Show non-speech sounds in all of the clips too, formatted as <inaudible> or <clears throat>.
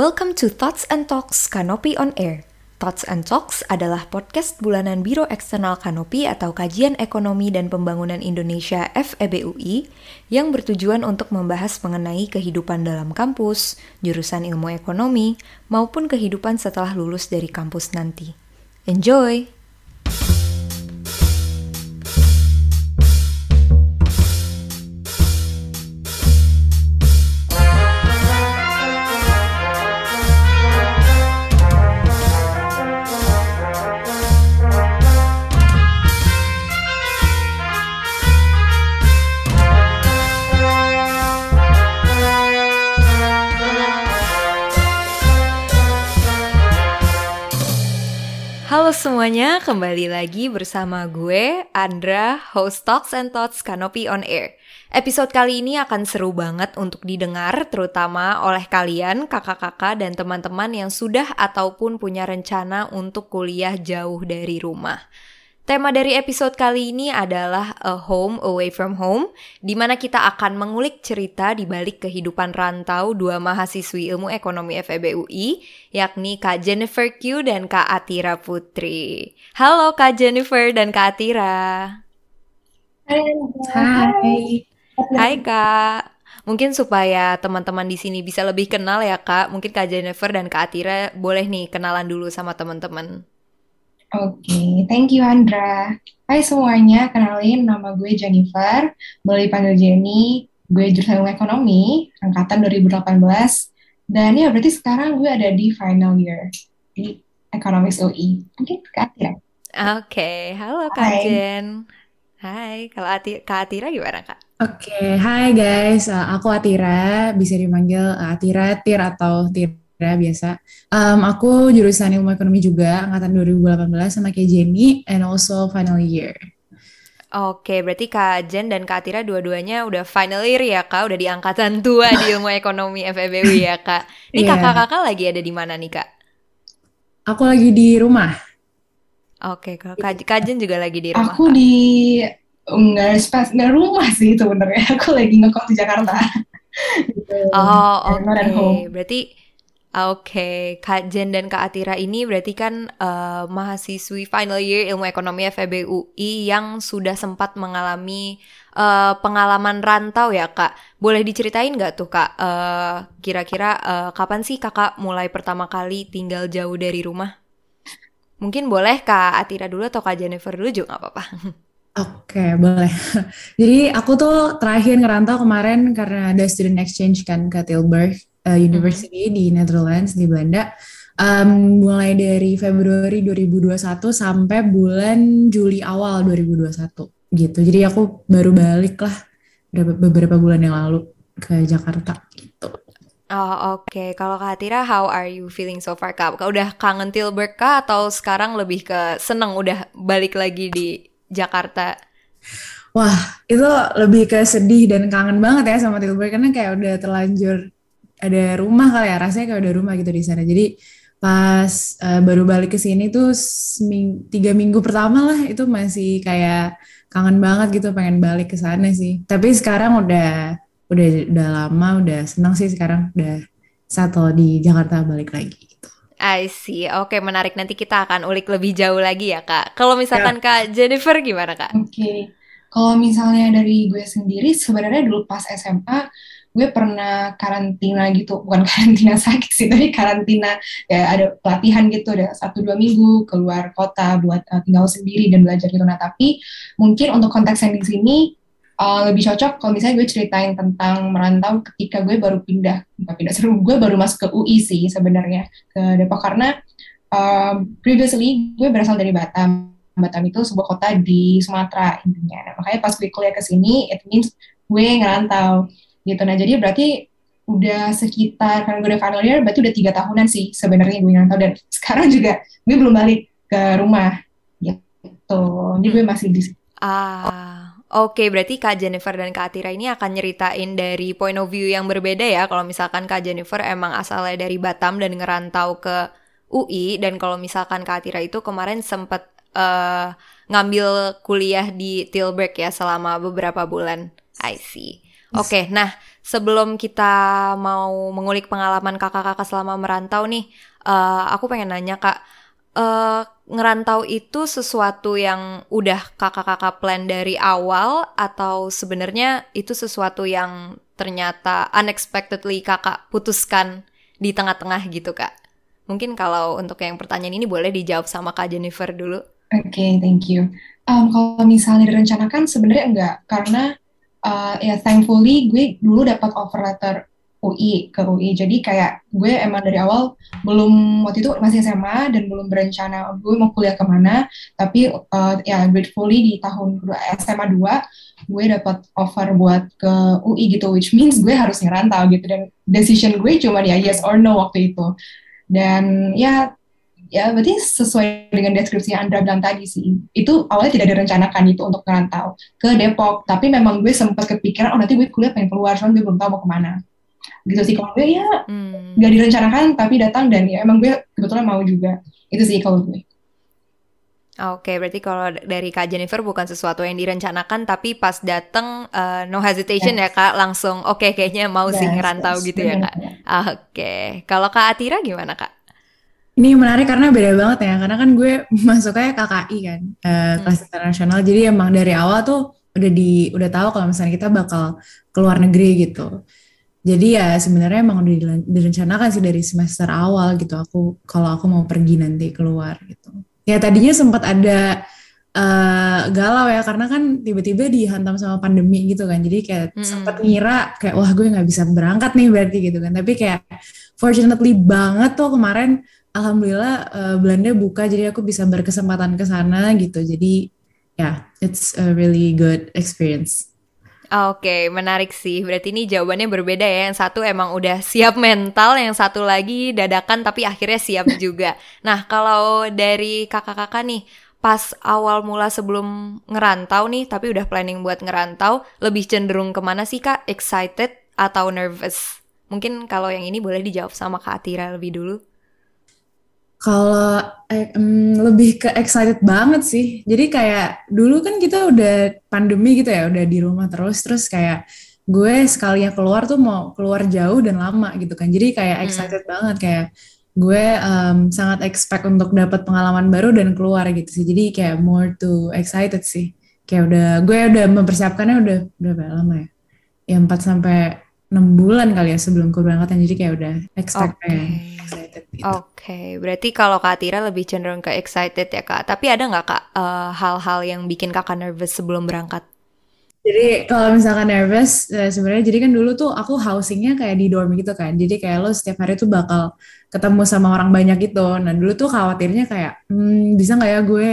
Welcome to Thoughts and Talks Canopy on Air. Thoughts and Talks adalah podcast bulanan Biro Eksternal Canopy atau Kajian Ekonomi dan Pembangunan Indonesia FEBUI yang bertujuan untuk membahas mengenai kehidupan dalam kampus, jurusan ilmu ekonomi, maupun kehidupan setelah lulus dari kampus nanti. Enjoy! Semuanya, kembali lagi bersama gue, Andra, host Talks and Thoughts Canopy on Air. Episode kali ini akan seru banget untuk didengar, terutama oleh kalian, kakak-kakak, dan teman-teman yang sudah ataupun punya rencana untuk kuliah jauh dari rumah. Tema dari episode kali ini adalah A Home Away from Home, di mana kita akan mengulik cerita di balik kehidupan rantau dua mahasiswi ilmu ekonomi FEB yakni Kak Jennifer Q dan Kak Atira Putri. Halo Kak Jennifer dan Kak Atira. Hai. Hai Kak. Mungkin supaya teman-teman di sini bisa lebih kenal ya Kak, mungkin Kak Jennifer dan Kak Atira boleh nih kenalan dulu sama teman-teman. Oke, okay, thank you Andra. Hai semuanya, kenalin nama gue Jennifer, boleh dipanggil Jenny. Gue jurusan ilmu ekonomi, angkatan 2018. Dan ya berarti sekarang gue ada di final year di Economics UI. Mungkin Kak Atira. Oke, okay. halo Kak Hai. Jen. Hai, kalau Ati Kak Atira gimana Kak? Oke, okay. hai guys, uh, aku Atira, bisa dipanggil Atira, Tir atau Tir ya biasa. Um, aku jurusan ilmu ekonomi juga angkatan 2018 sama kayak Jenny and also final year. Oke, berarti Kak Jen dan Kak Tira dua-duanya udah final year ya Kak, udah di angkatan tua di ilmu ekonomi FEBW ya Kak. Ini yeah. kakak-kakak lagi ada di mana nih Kak? Aku lagi di rumah. Oke, kalau Kak, Kak Jen juga lagi di rumah. Aku Kak. di enggak spas enggak rumah sih sebenarnya. <laughs> Aku lagi ngekos di Jakarta. Oh, oke. Okay. Berarti Oke, okay. Kak Jen dan Kak Atira ini berarti kan uh, mahasiswi final year ilmu ekonomi FEB UI yang sudah sempat mengalami uh, pengalaman rantau ya Kak. Boleh diceritain nggak tuh Kak, uh, kira-kira uh, kapan sih Kakak mulai pertama kali tinggal jauh dari rumah? Mungkin boleh Kak Atira dulu atau Kak Jennifer dulu juga nggak apa-apa. <laughs> Oke, okay, boleh. <laughs> Jadi aku tuh terakhir ngerantau kemarin karena ada student exchange kan ke Tilburg uh, University hmm. di Netherlands di Belanda um, mulai dari Februari 2021 sampai bulan Juli awal 2021 gitu. Jadi aku baru balik lah beberapa bulan yang lalu ke Jakarta gitu. Oh oke, okay. kalau Kak Tira, how are you feeling so far Kak? Kak udah kangen Tilburg kah atau sekarang lebih ke seneng udah balik lagi di Jakarta? Wah, itu lebih ke sedih dan kangen banget ya sama Tilburg karena kayak udah terlanjur ada rumah kali ya rasanya kayak ada rumah gitu di sana jadi pas uh, baru balik ke sini tuh seming, tiga minggu pertama lah itu masih kayak kangen banget gitu pengen balik ke sana sih tapi sekarang udah udah udah lama udah senang sih sekarang udah satu di Jakarta balik lagi gitu. I see. Oke, menarik. Nanti kita akan ulik lebih jauh lagi ya, Kak. Kalau misalkan ya. Kak Jennifer gimana, Kak? Oke. Okay. Kalau misalnya dari gue sendiri, sebenarnya dulu pas SMA, gue pernah karantina gitu bukan <laughs> karantina sakit sih tapi karantina ya ada pelatihan gitu ada satu dua minggu keluar kota buat uh, tinggal sendiri dan belajar gitu. Nah tapi mungkin untuk konteks yang di sini uh, lebih cocok kalau misalnya gue ceritain tentang merantau ketika gue baru pindah. Bukan pindah seru gue baru masuk ke UI sih sebenarnya ke Depok. Karena uh, previously gue berasal dari Batam. Batam itu sebuah kota di Sumatera intinya. Nah, makanya pas gue kuliah ke sini it means gue ngerantau gitu nah jadi berarti udah sekitar karena gue udah final year berarti udah tiga tahunan sih sebenarnya gue nggak tahu dan <laughs> sekarang juga gue belum balik ke rumah gitu jadi gue masih di ah Oke, okay, berarti Kak Jennifer dan Kak Atira ini akan nyeritain dari point of view yang berbeda ya. Kalau misalkan Kak Jennifer emang asalnya dari Batam dan ngerantau ke UI, dan kalau misalkan Kak Atira itu kemarin sempat uh, ngambil kuliah di Tilburg ya selama beberapa bulan. I see. Oke, okay, nah sebelum kita mau mengulik pengalaman kakak-kakak selama merantau nih, uh, aku pengen nanya kak, uh, ngerantau itu sesuatu yang udah kakak-kakak plan dari awal atau sebenarnya itu sesuatu yang ternyata unexpectedly kakak putuskan di tengah-tengah gitu kak? Mungkin kalau untuk yang pertanyaan ini boleh dijawab sama kak Jennifer dulu. Oke, okay, thank you. Um, kalau misalnya direncanakan sebenarnya enggak, karena uh, ya thankfully gue dulu dapat offer letter UI ke UI jadi kayak gue emang dari awal belum waktu itu masih SMA dan belum berencana gue mau kuliah ke mana. Tapi uh, ya gratefully di tahun SMA 2 gue dapat offer buat ke UI gitu which means gue harus ngerantau gitu. Dan decision gue cuma ya yes or no waktu itu. Dan ya ya berarti sesuai dengan deskripsi yang Andra bilang tadi sih itu awalnya tidak direncanakan itu untuk merantau ke Depok tapi memang gue sempat kepikiran oh nanti gue kuliah pengen keluar cuman gue belum tahu mau ke mana gitu sih kalau gue ya hmm. gak direncanakan tapi datang dan ya emang gue kebetulan mau juga itu sih kalau gue Oke, okay, berarti kalau dari Kak Jennifer bukan sesuatu yang direncanakan, tapi pas dateng uh, no hesitation ya, yes. ya Kak, langsung oke okay, kayaknya mau yes, sih ngerantau yes, gitu ya Kak. Oke, okay. kalau Kak Atira gimana Kak? Ini menarik karena beda banget ya, karena kan gue <laughs> masuknya KKI kan, uh, hmm. kelas internasional. Jadi emang dari awal tuh udah di udah tahu kalau misalnya kita bakal keluar negeri gitu. Jadi ya sebenarnya emang udah direncanakan sih dari semester awal gitu. Aku kalau aku mau pergi nanti keluar gitu. Ya tadinya sempat ada uh, galau ya karena kan tiba-tiba dihantam sama pandemi gitu kan. Jadi kayak hmm. sempat ngira kayak wah gue nggak bisa berangkat nih berarti gitu kan. Tapi kayak fortunately banget tuh kemarin alhamdulillah uh, Belanda buka jadi aku bisa berkesempatan ke sana gitu. Jadi ya yeah, it's a really good experience. Oke, okay, menarik sih. Berarti ini jawabannya berbeda ya. Yang satu emang udah siap mental, yang satu lagi dadakan tapi akhirnya siap <laughs> juga. Nah, kalau dari kakak-kakak nih, pas awal mula sebelum ngerantau nih, tapi udah planning buat ngerantau, lebih cenderung ke mana sih kak? Excited atau nervous? Mungkin kalau yang ini boleh dijawab sama Kak Atira lebih dulu. Kalau eh, um, lebih ke excited banget sih. Jadi kayak dulu kan kita udah pandemi gitu ya, udah di rumah terus, terus kayak gue sekalinya keluar tuh mau keluar jauh dan lama gitu kan. Jadi kayak hmm. excited hmm. banget kayak gue um, sangat expect untuk dapat pengalaman baru dan keluar gitu sih. Jadi kayak more to excited sih. Kayak udah gue udah mempersiapkannya udah udah berapa lama ya? Ya 4 sampai enam bulan kali ya sebelum keberangkatan jadi kayak udah expect okay. Excited gitu. Oke, okay. berarti kalau Kak Tira lebih cenderung ke excited ya Kak. Tapi ada nggak Kak eh, hal-hal uh, yang bikin Kakak nervous sebelum berangkat? Jadi kalau misalkan nervous uh, sebenarnya jadi kan dulu tuh aku housingnya kayak di dorm gitu kan. Jadi kayak lo setiap hari tuh bakal ketemu sama orang banyak gitu. Nah dulu tuh khawatirnya kayak hmm, bisa nggak ya gue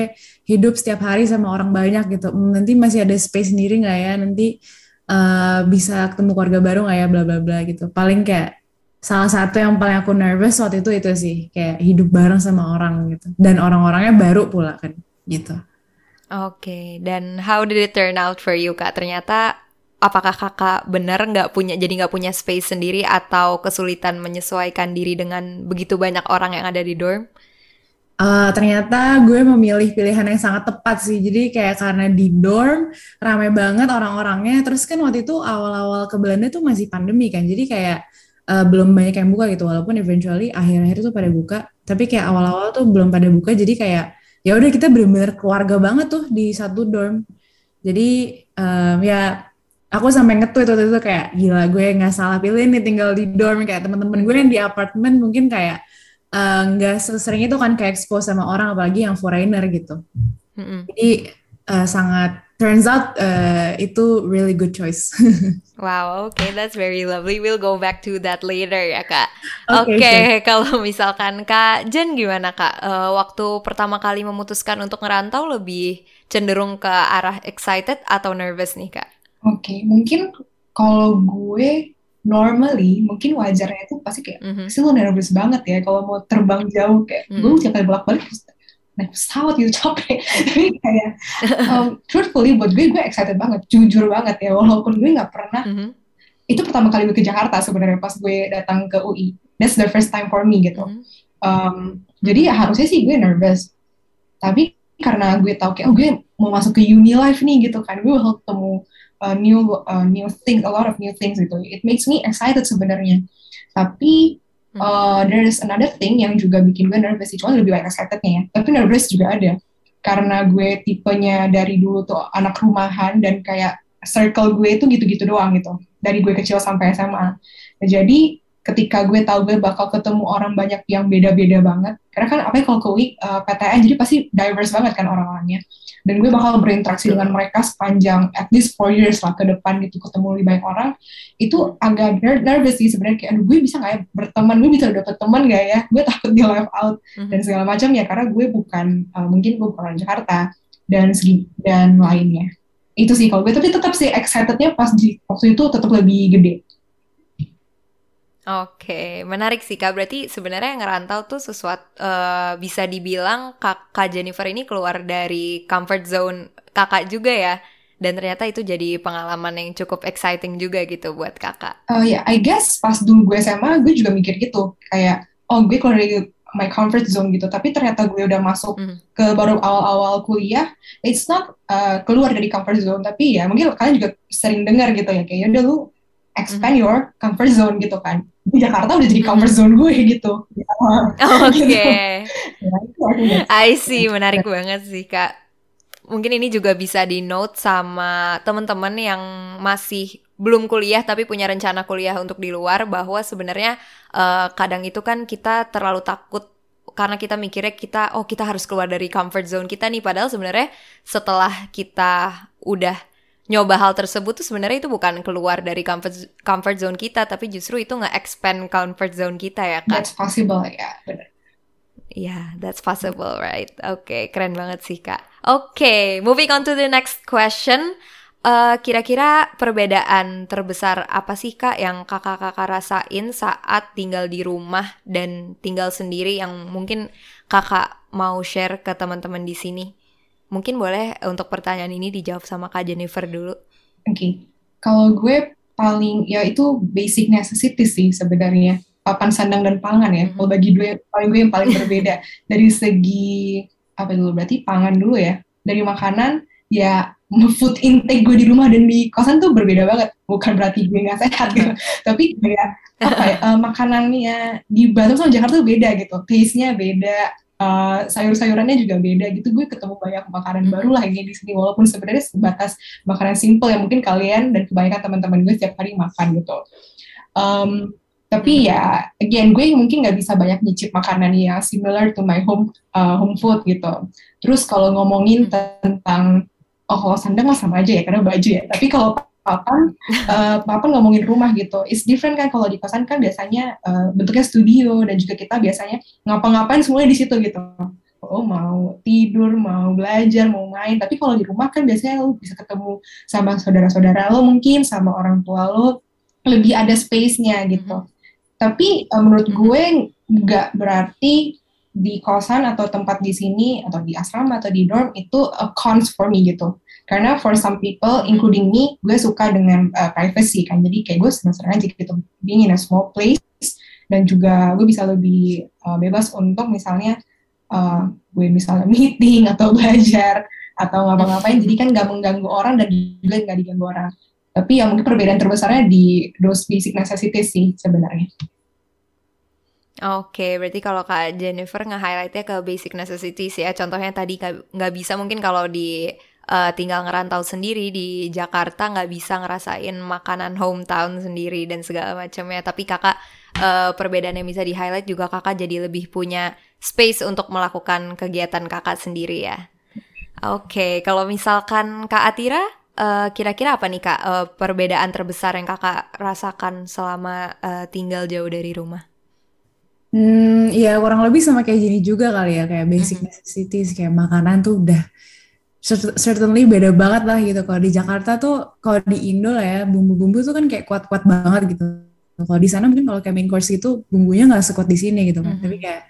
hidup setiap hari sama orang banyak gitu. Hmm, nanti masih ada space sendiri nggak ya nanti uh, bisa ketemu keluarga baru nggak ya bla bla bla gitu paling kayak salah satu yang paling aku nervous waktu itu itu sih kayak hidup bareng sama orang gitu dan orang-orangnya baru pula kan gitu oke okay. dan how did it turn out for you kak ternyata apakah kakak benar nggak punya jadi nggak punya space sendiri atau kesulitan menyesuaikan diri dengan begitu banyak orang yang ada di dorm Uh, ternyata gue memilih pilihan yang sangat tepat sih. Jadi kayak karena di dorm ramai banget orang-orangnya. Terus kan waktu itu awal-awal ke Belanda tuh masih pandemi kan. Jadi kayak uh, belum banyak yang buka gitu. Walaupun eventually akhir-akhir tuh pada buka. Tapi kayak awal-awal tuh belum pada buka. Jadi kayak ya udah kita bener-bener keluarga banget tuh di satu dorm. Jadi um, ya aku sampai ngetweet waktu itu kayak gila gue nggak salah pilih nih tinggal di dorm kayak teman-teman gue yang di apartemen mungkin kayak Eh, nggak uh, sesering itu kan kayak expose sama orang apalagi yang foreigner gitu. Mm-hmm. Jadi uh, sangat turns out uh, itu really good choice. <laughs> wow, okay, that's very lovely. We'll go back to that later ya kak. Oke, okay, okay, sure. <laughs> kalau misalkan kak Jen gimana kak? Uh, waktu pertama kali memutuskan untuk ngerantau lebih cenderung ke arah excited atau nervous nih kak? Oke, okay, mungkin kalau gue normally mungkin wajarnya itu pasti kayak mm-hmm. sih lo nervous banget ya kalau mau terbang jauh kayak mm-hmm. gue setiap kali bolak-balik naik pesawat gitu capek tapi kayak um, truthfully buat gue gue excited banget jujur banget ya walaupun gue nggak pernah mm-hmm. itu pertama kali gue ke Jakarta sebenarnya pas gue datang ke UI that's the first time for me gitu mm-hmm. um, jadi ya harusnya sih gue nervous tapi karena gue tau kayak oh gue mau masuk ke uni life nih gitu kan gue bakal ketemu uh, new uh, new things, a lot of new things gitu. It makes me excited sebenarnya. Tapi uh, there is another thing yang juga bikin gue nervous sih, cuma lebih banyak excitednya ya. Tapi nervous juga ada karena gue tipenya dari dulu tuh anak rumahan dan kayak circle gue itu gitu-gitu doang gitu dari gue kecil sampai SMA. Nah, jadi ketika gue tahu gue bakal ketemu orang banyak yang beda-beda banget karena kan apa ya kalau ke WIC uh, PTN jadi pasti diverse banget kan orang-orangnya dan gue bakal berinteraksi dengan mereka sepanjang at least four years lah ke depan gitu ketemu lebih banyak orang. Itu agak nervous sih sebenarnya kayak gue bisa nggak ya berteman? Gue bisa dapet teman gak ya? Gue takut di left out. Mm-hmm. dan segala macam ya karena gue bukan uh, mungkin gue bukan orang Jakarta dan segi dan lainnya. Itu sih kalau gue tapi tetap sih excitednya pas di waktu itu tetap lebih gede Oke, menarik sih kak. Berarti sebenarnya ngerantau tuh sesuatu uh, bisa dibilang kakak Jennifer ini keluar dari comfort zone kakak juga ya. Dan ternyata itu jadi pengalaman yang cukup exciting juga gitu buat kakak. Oh uh, ya, yeah, I guess pas dulu gue SMA gue juga mikir gitu. Kayak, oh gue keluar dari my comfort zone gitu. Tapi ternyata gue udah masuk mm. ke baru awal-awal kuliah. It's not uh, keluar dari comfort zone. Tapi ya mungkin kalian juga sering dengar gitu ya. Kayak udah lu expand mm. your comfort zone gitu kan di Jakarta udah jadi comfort zone gue gitu. Oke. Okay. <laughs> Ya, I see, menarik banget sih kak. Mungkin ini juga bisa di note sama teman-teman yang masih belum kuliah tapi punya rencana kuliah untuk di luar bahwa sebenarnya uh, kadang itu kan kita terlalu takut karena kita mikirnya kita oh kita harus keluar dari comfort zone kita nih padahal sebenarnya setelah kita udah nyoba hal tersebut tuh sebenarnya itu bukan keluar dari comfort comfort zone kita tapi justru itu nge-expand comfort zone kita ya kan that's possible ya benar Yeah, that's possible, right? Oke, okay, keren banget sih kak. Oke, okay, moving on to the next question. Uh, kira-kira perbedaan terbesar apa sih kak yang kakak-kakak rasain saat tinggal di rumah dan tinggal sendiri yang mungkin kakak mau share ke teman-teman di sini? Mungkin boleh untuk pertanyaan ini dijawab sama Kak Jennifer dulu. Oke, okay. kalau gue paling ya itu basic necessity sih sebenarnya papan sandang dan pangan ya. Mm -hmm. Kalau bagi gue paling gue yang paling <laughs> berbeda dari segi apa dulu berarti pangan dulu ya. Dari makanan ya food intake gue di rumah dan di kosan tuh berbeda banget. Bukan berarti gue nggak sehat gitu, <laughs> tapi kayak apa ya, uh, makanannya di Batam sama Jakarta tuh beda gitu. Taste-nya beda, uh, sayur-sayurannya juga beda gitu gue ketemu banyak makanan hmm. baru lah ini di sini walaupun sebenarnya sebatas makanan simple yang mungkin kalian dan kebanyakan teman-teman gue setiap hari makan gitu um, tapi ya again gue mungkin nggak bisa banyak nyicip makanan yang similar to my home uh, home food gitu terus kalau ngomongin hmm. tentang oh kalau sandang mah sama aja ya karena baju ya tapi kalau papan uh, papan ngomongin rumah gitu. It's different kan kalau di kosan kan biasanya uh, bentuknya studio dan juga kita biasanya ngapa-ngapain semuanya di situ gitu. Oh mau tidur mau belajar mau main. Tapi kalau di rumah kan biasanya lo bisa ketemu sama saudara-saudara lo mungkin sama orang tua lo lebih ada space-nya gitu. Mm -hmm. tapi uh, menurut mm-hmm. gue nggak berarti di kosan atau tempat di sini atau di asrama atau di dorm itu a cons for me gitu karena for some people, including me, gue suka dengan uh, privacy kan. Jadi kayak gue senang-senang aja gitu, being in a small place. Dan juga gue bisa lebih uh, bebas untuk misalnya uh, gue misalnya <laughs> meeting atau belajar atau ngapa-ngapain. Jadi kan gak mengganggu orang dan juga gak diganggu orang. Tapi yang mungkin perbedaan terbesarnya di those basic necessities sih sebenarnya. Oke, okay, berarti kalau Kak Jennifer nge-highlightnya ke basic necessities ya. Contohnya tadi nggak bisa mungkin kalau di uh, tinggal ngerantau sendiri di Jakarta nggak bisa ngerasain makanan hometown sendiri dan segala macamnya. Tapi kakak uh, perbedaan yang bisa di highlight juga kakak jadi lebih punya space untuk melakukan kegiatan kakak sendiri ya. Oke okay, kalau misalkan kak Atira uh, kira-kira apa nih kak uh, perbedaan terbesar yang kakak rasakan selama uh, tinggal jauh dari rumah? Hmm, ya kurang lebih sama kayak gini juga kali ya kayak basic necessities kayak makanan tuh udah certainly beda banget lah gitu. Kalau di Jakarta tuh, kalau di Indo lah ya, bumbu-bumbu tuh kan kayak kuat-kuat banget gitu. Kalau di sana mungkin kalau kayak main course itu bumbunya nggak sekuat di sini gitu kan. Mm -hmm. Tapi kayak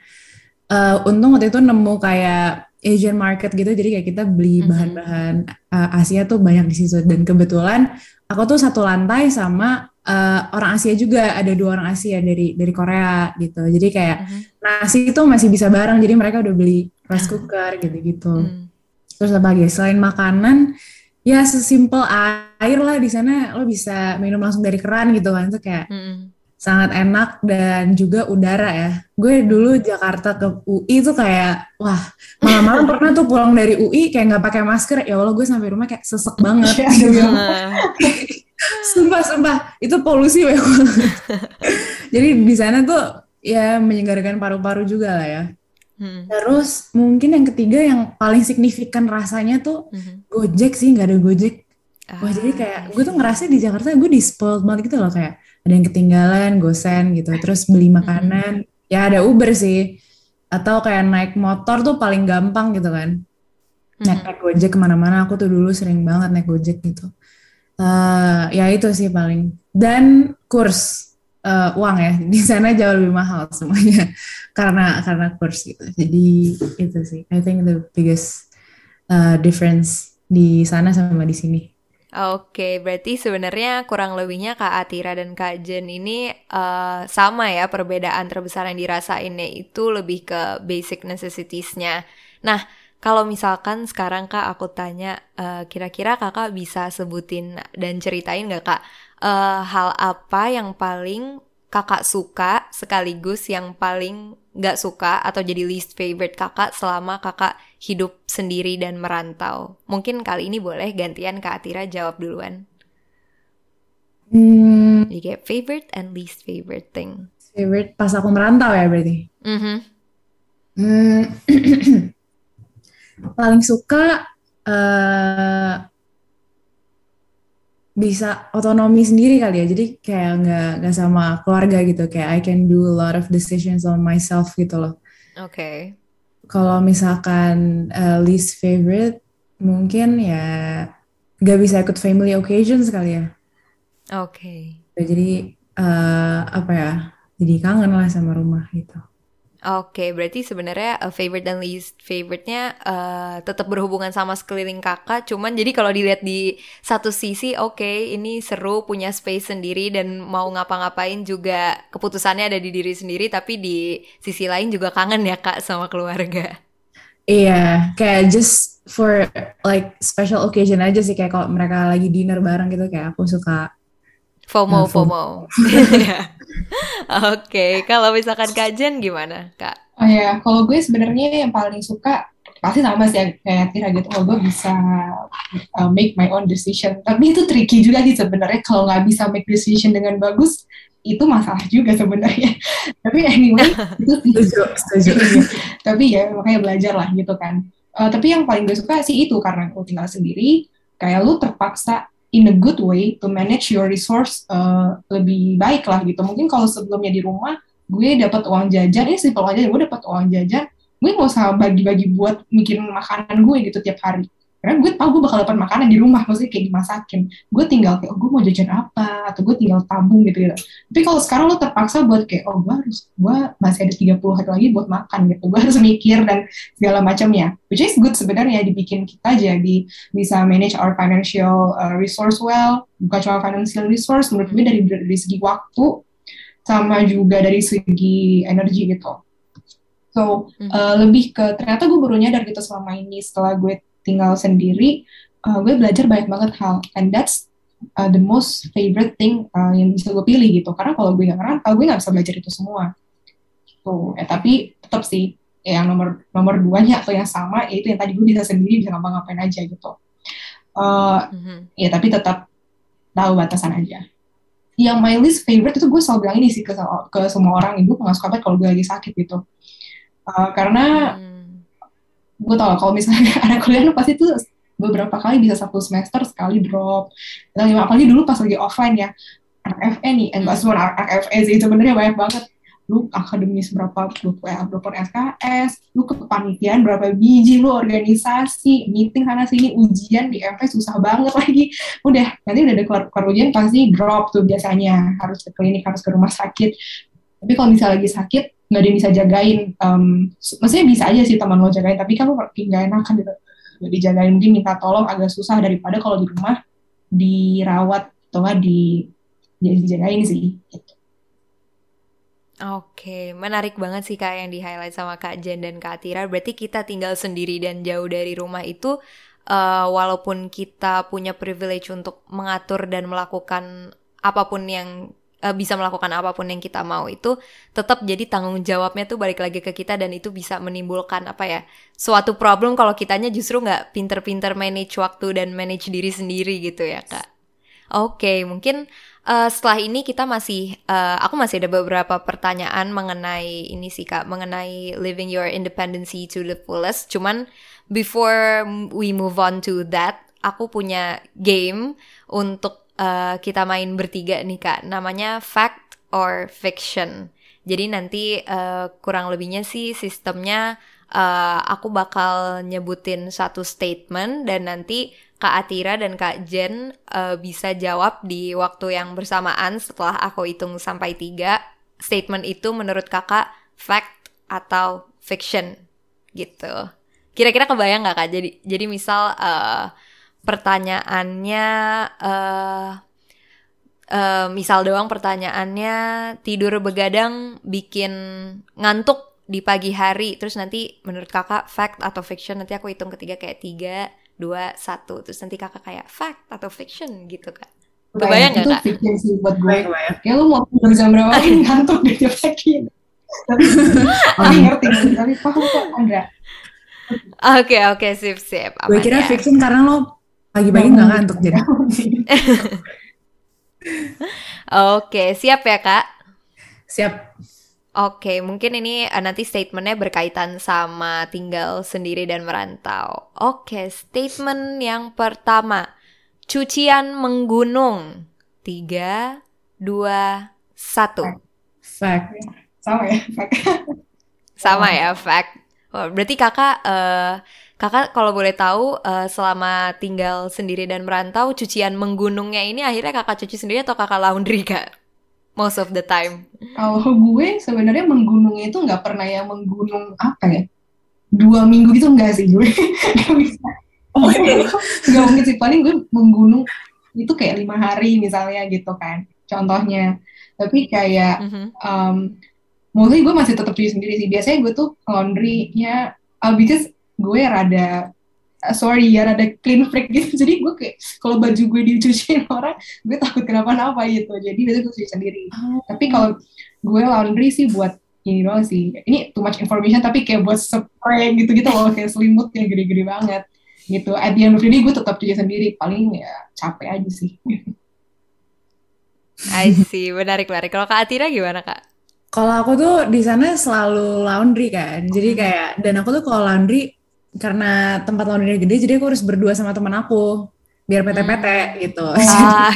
uh, untung waktu itu nemu kayak Asian market gitu, jadi kayak kita beli bahan-bahan uh, Asia tuh banyak di situ. Dan kebetulan aku tuh satu lantai sama uh, orang Asia juga, ada dua orang Asia dari dari Korea gitu. Jadi kayak mm -hmm. nasi itu masih bisa bareng, jadi mereka udah beli rice cooker gitu-gitu. Mm. Terus apa lagi? Selain makanan, ya sesimpel air lah di sana lo bisa minum langsung dari keran gitu kan itu kayak Mm-mm. sangat enak dan juga udara ya. Gue dulu Jakarta ke UI tuh kayak wah malam-malam <laughs> pernah tuh pulang dari UI kayak nggak pakai masker ya Allah gue sampai rumah kayak sesek banget. <laughs> Iya, Allah. Nah, <laughs> sumpah sumpah itu polusi banget. Jadi di sana tuh ya menyegarkan paru-paru juga lah ya. Mm, Terus mungkin yang ketiga yang paling signifikan rasanya tuh mhm. Gojek sih nggak ada Gojek. Wah jadi Ah, kayak gue tuh ngerasa di Jakarta gue di spoiled banget gitu loh kayak ada yang ketinggalan, gosen gitu, terus beli makanan, ya ada Uber sih, atau kayak naik motor tuh paling gampang gitu kan, naik Mhm. naik Gojek ke mana-mana, aku tuh dulu sering banget naik Gojek gitu. Eh ya itu sih paling. Dan kurs eh, uang ya di sana jauh lebih mahal semuanya <laughs> karena karena kurs gitu. Jadi itu sih, I think the biggest uh, difference di sana sama di sini. Oke, berarti sebenarnya kurang lebihnya Kak Atira dan Kak Jen ini eh, sama ya perbedaan terbesar yang dirasainnya itu lebih ke basic necessitiesnya. Nah, kalau misalkan sekarang Kak aku tanya, eh, kira-kira Kakak bisa sebutin dan ceritain nggak Kak eh, hal apa yang paling Kakak suka sekaligus yang paling nggak suka atau jadi least favorite Kakak selama Kakak hidup sendiri dan merantau. Mungkin kali ini boleh gantian Kak Atira jawab duluan. Hmm, Jadi kayak favorite and least favorite thing. favorite pas aku merantau ya berarti. Mhm. Hmm, <clears throat> paling suka eh bisa otonomi sendiri kali ya. Jadi kayak nggak nggak sama keluarga gitu. Kayak I can do a lot of decisions on myself gitu loh. Oke. Kalau misalkan eh, least favorite mungkin ya nggak bisa ikut family occasions kali ya. Oke. Jadi eh, apa ya? Jadi kangen lah sama rumah gitu. Oke, berarti sebenarnya uh, favorite dan least favorite-nya uh, tetap berhubungan sama sekeliling kakak. Cuman jadi kalau dilihat di satu sisi, oke, ini seru punya space sendiri dan mau ngapa-ngapain juga keputusannya ada di diri sendiri. Tapi di sisi lain juga kangen ya kak sama keluarga. Iya, kayak just for like special occasion aja sih kayak kalau mereka lagi dinner bareng gitu kayak aku suka FOMO, Nah, FOMO. <laughs> Iya. Oke, kalau misalkan Kak Jen gimana, Kak? Oh ya, kalau gue sebenarnya yang paling suka pasti sama sih ya, kayak Tira gitu. Oh, gue bisa uh, make my own decision. Tapi itu tricky juga sih sebenarnya kalau nggak bisa make decision dengan bagus, itu masalah juga sebenarnya. <laughs> Tapi anyway, <laughs> itu setuju, setuju. Iya. Tapi ya makanya belajar lah gitu kan. Eh, tapi yang paling gue suka sih itu karena gue tinggal sendiri, kayak lu terpaksa in a good way to manage your resource eh, lebih baik lah gitu. Mungkin kalau sebelumnya di rumah gue dapat uang jajan, ini simpel aja, gue dapat uang jajan, gue nggak usah bagi-bagi buat mikirin makanan gue gitu tiap hari. Karena gue tahu gue bakal dapat makanan di rumah, maksudnya kayak dimasakin. Gue tinggal kayak, oh gue mau jajan apa, atau gue tinggal tabung gitu gitu. Tapi kalau sekarang lo terpaksa buat kayak, oh gue harus, gue masih ada 30 hari lagi buat makan gitu. Gue harus mikir dan segala macamnya. Which is good sebenarnya dibikin kita jadi bisa manage our financial uh, resource well. Bukan cuma financial resource, menurut gue dari, dari segi waktu, sama juga dari segi energi gitu. So, Mhm. uh, lebih ke, ternyata gue baru nyadar gitu selama ini setelah gue tinggal sendiri, uh, gue belajar banyak banget hal. And that's uh, the most favorite thing uh, yang bisa gue pilih gitu. Karena kalau gue nggak ngerantau, gue nggak bisa belajar itu semua. Gitu. Eh, tapi tetap sih, ya, yang nomor nomor duanya atau yang sama, yaitu yang tadi gue bisa sendiri, bisa ngapa-ngapain aja gitu. Uh, Mhm. ya tapi tetap tahu batasan aja. Yang my least favorite itu gue selalu bilang ini sih ke, ke semua orang, ibu nggak suka banget kalau gue lagi sakit gitu. Uh, karena Hmm. Gue tau kalau misalnya <laughs> anak kuliah lu pasti tuh beberapa kali bisa satu semester sekali drop. Dan apalagi dulu pas lagi offline ya, anak FE nih, enggak Hmm. semua anak, anak FE sih, sebenarnya banyak banget. Lu akademis berapa, lu berapa SKS, lu kepanitiaan berapa biji, lu organisasi, meeting sana sini, ujian di FE susah banget lagi. Udah, nanti udah ada keluar, keluar ujian pasti drop tuh biasanya, harus ke klinik, harus ke rumah sakit. Tapi kalau misalnya lagi sakit, nggak ada yang bisa jagain. Um, maksudnya bisa aja sih teman lo jagain, tapi kan lo nggak enakan gitu. Nggak dijagain, mungkin minta tolong agak susah daripada kalau di rumah dirawat atau nggak di ya dijagain sih. Gitu. Oke, menarik banget sih Kak yang di-highlight sama Kak Jen dan Kak Tira. Berarti kita tinggal sendiri dan jauh dari rumah itu uh, walaupun kita punya privilege untuk mengatur dan melakukan apa pun yang uh, bisa melakukan apa pun yang kita mau itu tetap jadi tanggung jawabnya tuh balik lagi ke kita dan itu bisa menimbulkan apa ya suatu problem kalau kitanya justru nggak pinter-pinter manage waktu dan manage diri sendiri gitu ya kak. Oke okay, mungkin uh, setelah ini kita masih uh, aku masih ada beberapa pertanyaan mengenai ini sih kak mengenai living your independency to the fullest. Cuman before we move on to that, aku punya game untuk uh, kita main bertiga nih kak. Namanya fact or fiction. Jadi nanti uh, kurang lebihnya sih sistemnya uh, aku bakal nyebutin satu statement dan nanti Kak Atira dan Kak Jen uh, bisa jawab di waktu yang bersamaan setelah aku hitung sampai tiga. Statement itu menurut kakak fact atau fiction gitu. Kira-kira kebayang nggak kak? Jadi jadi misal uh, pertanyaannya uh, uh, misal doang pertanyaannya tidur begadang bikin ngantuk di pagi hari terus nanti menurut kakak fact atau fiction nanti aku hitung ketiga kayak tiga dua satu terus nanti kakak kayak fact atau fiction gitu kak kebayang nggak kak? Itu fiction sih buat gue. Kayak lu mau tidur jam berapa <laughs> ngantuk deh tiap pagi. Tapi, ngerti, tapi paham kok Andra. Oke oke sip sip. Gue kira ya? fiction karena lo pagi-pagi nggak ngantuk jadi. <laughs> Oke siap ya kak. Siap. Oke, mungkin ini uh, nanti statementnya berkaitan sama tinggal sendiri dan merantau. Oke, statement yang pertama. Cucian menggunung. Tiga, dua, satu. Fact. Sama ya, fact. Sama ya, fact. Oh, berarti kakak, uh, kakak kalau boleh tahu uh, selama tinggal sendiri dan merantau, cucian menggunungnya ini akhirnya kakak cuci sendiri atau kakak laundry kak? Most of the time. Kalau gue sebenarnya menggunungnya itu nggak pernah yang menggunung apa ya? Dua minggu gitu enggak sih gue. <laughs> Gak bisa. Oh, gak mungkin sih. Paling gue menggunung itu kayak lima hari misalnya gitu kan. Contohnya. Tapi kayak mm -hmm. um, mostly gue masih tetap cuci sendiri sih. Biasanya gue tuh laundry-nya, uh, because gue rada uh, sorry ya rada clean freak gitu. Jadi gue kayak kalau baju gue dicuciin orang gue takut kenapa-napa gitu. Jadi biasanya gue cuci sendiri. Oh. tapi kalau gue laundry sih buat ini doang sih. Ini too much information tapi kayak buat spray gitu-gitu loh kayak selimut yang gede-gede banget. Gitu. At the end of the day gue tetap cuci sendiri. Paling ya capek aja sih. I see. Menarik menarik. Kalau kak Atira gimana kak? Kalau aku tuh di sana selalu laundry kan. Jadi hmm. kayak dan aku tuh kalau laundry karena tempat laundry gede jadi aku harus berdua sama teman aku biar PT-PT hmm. gitu. Ah.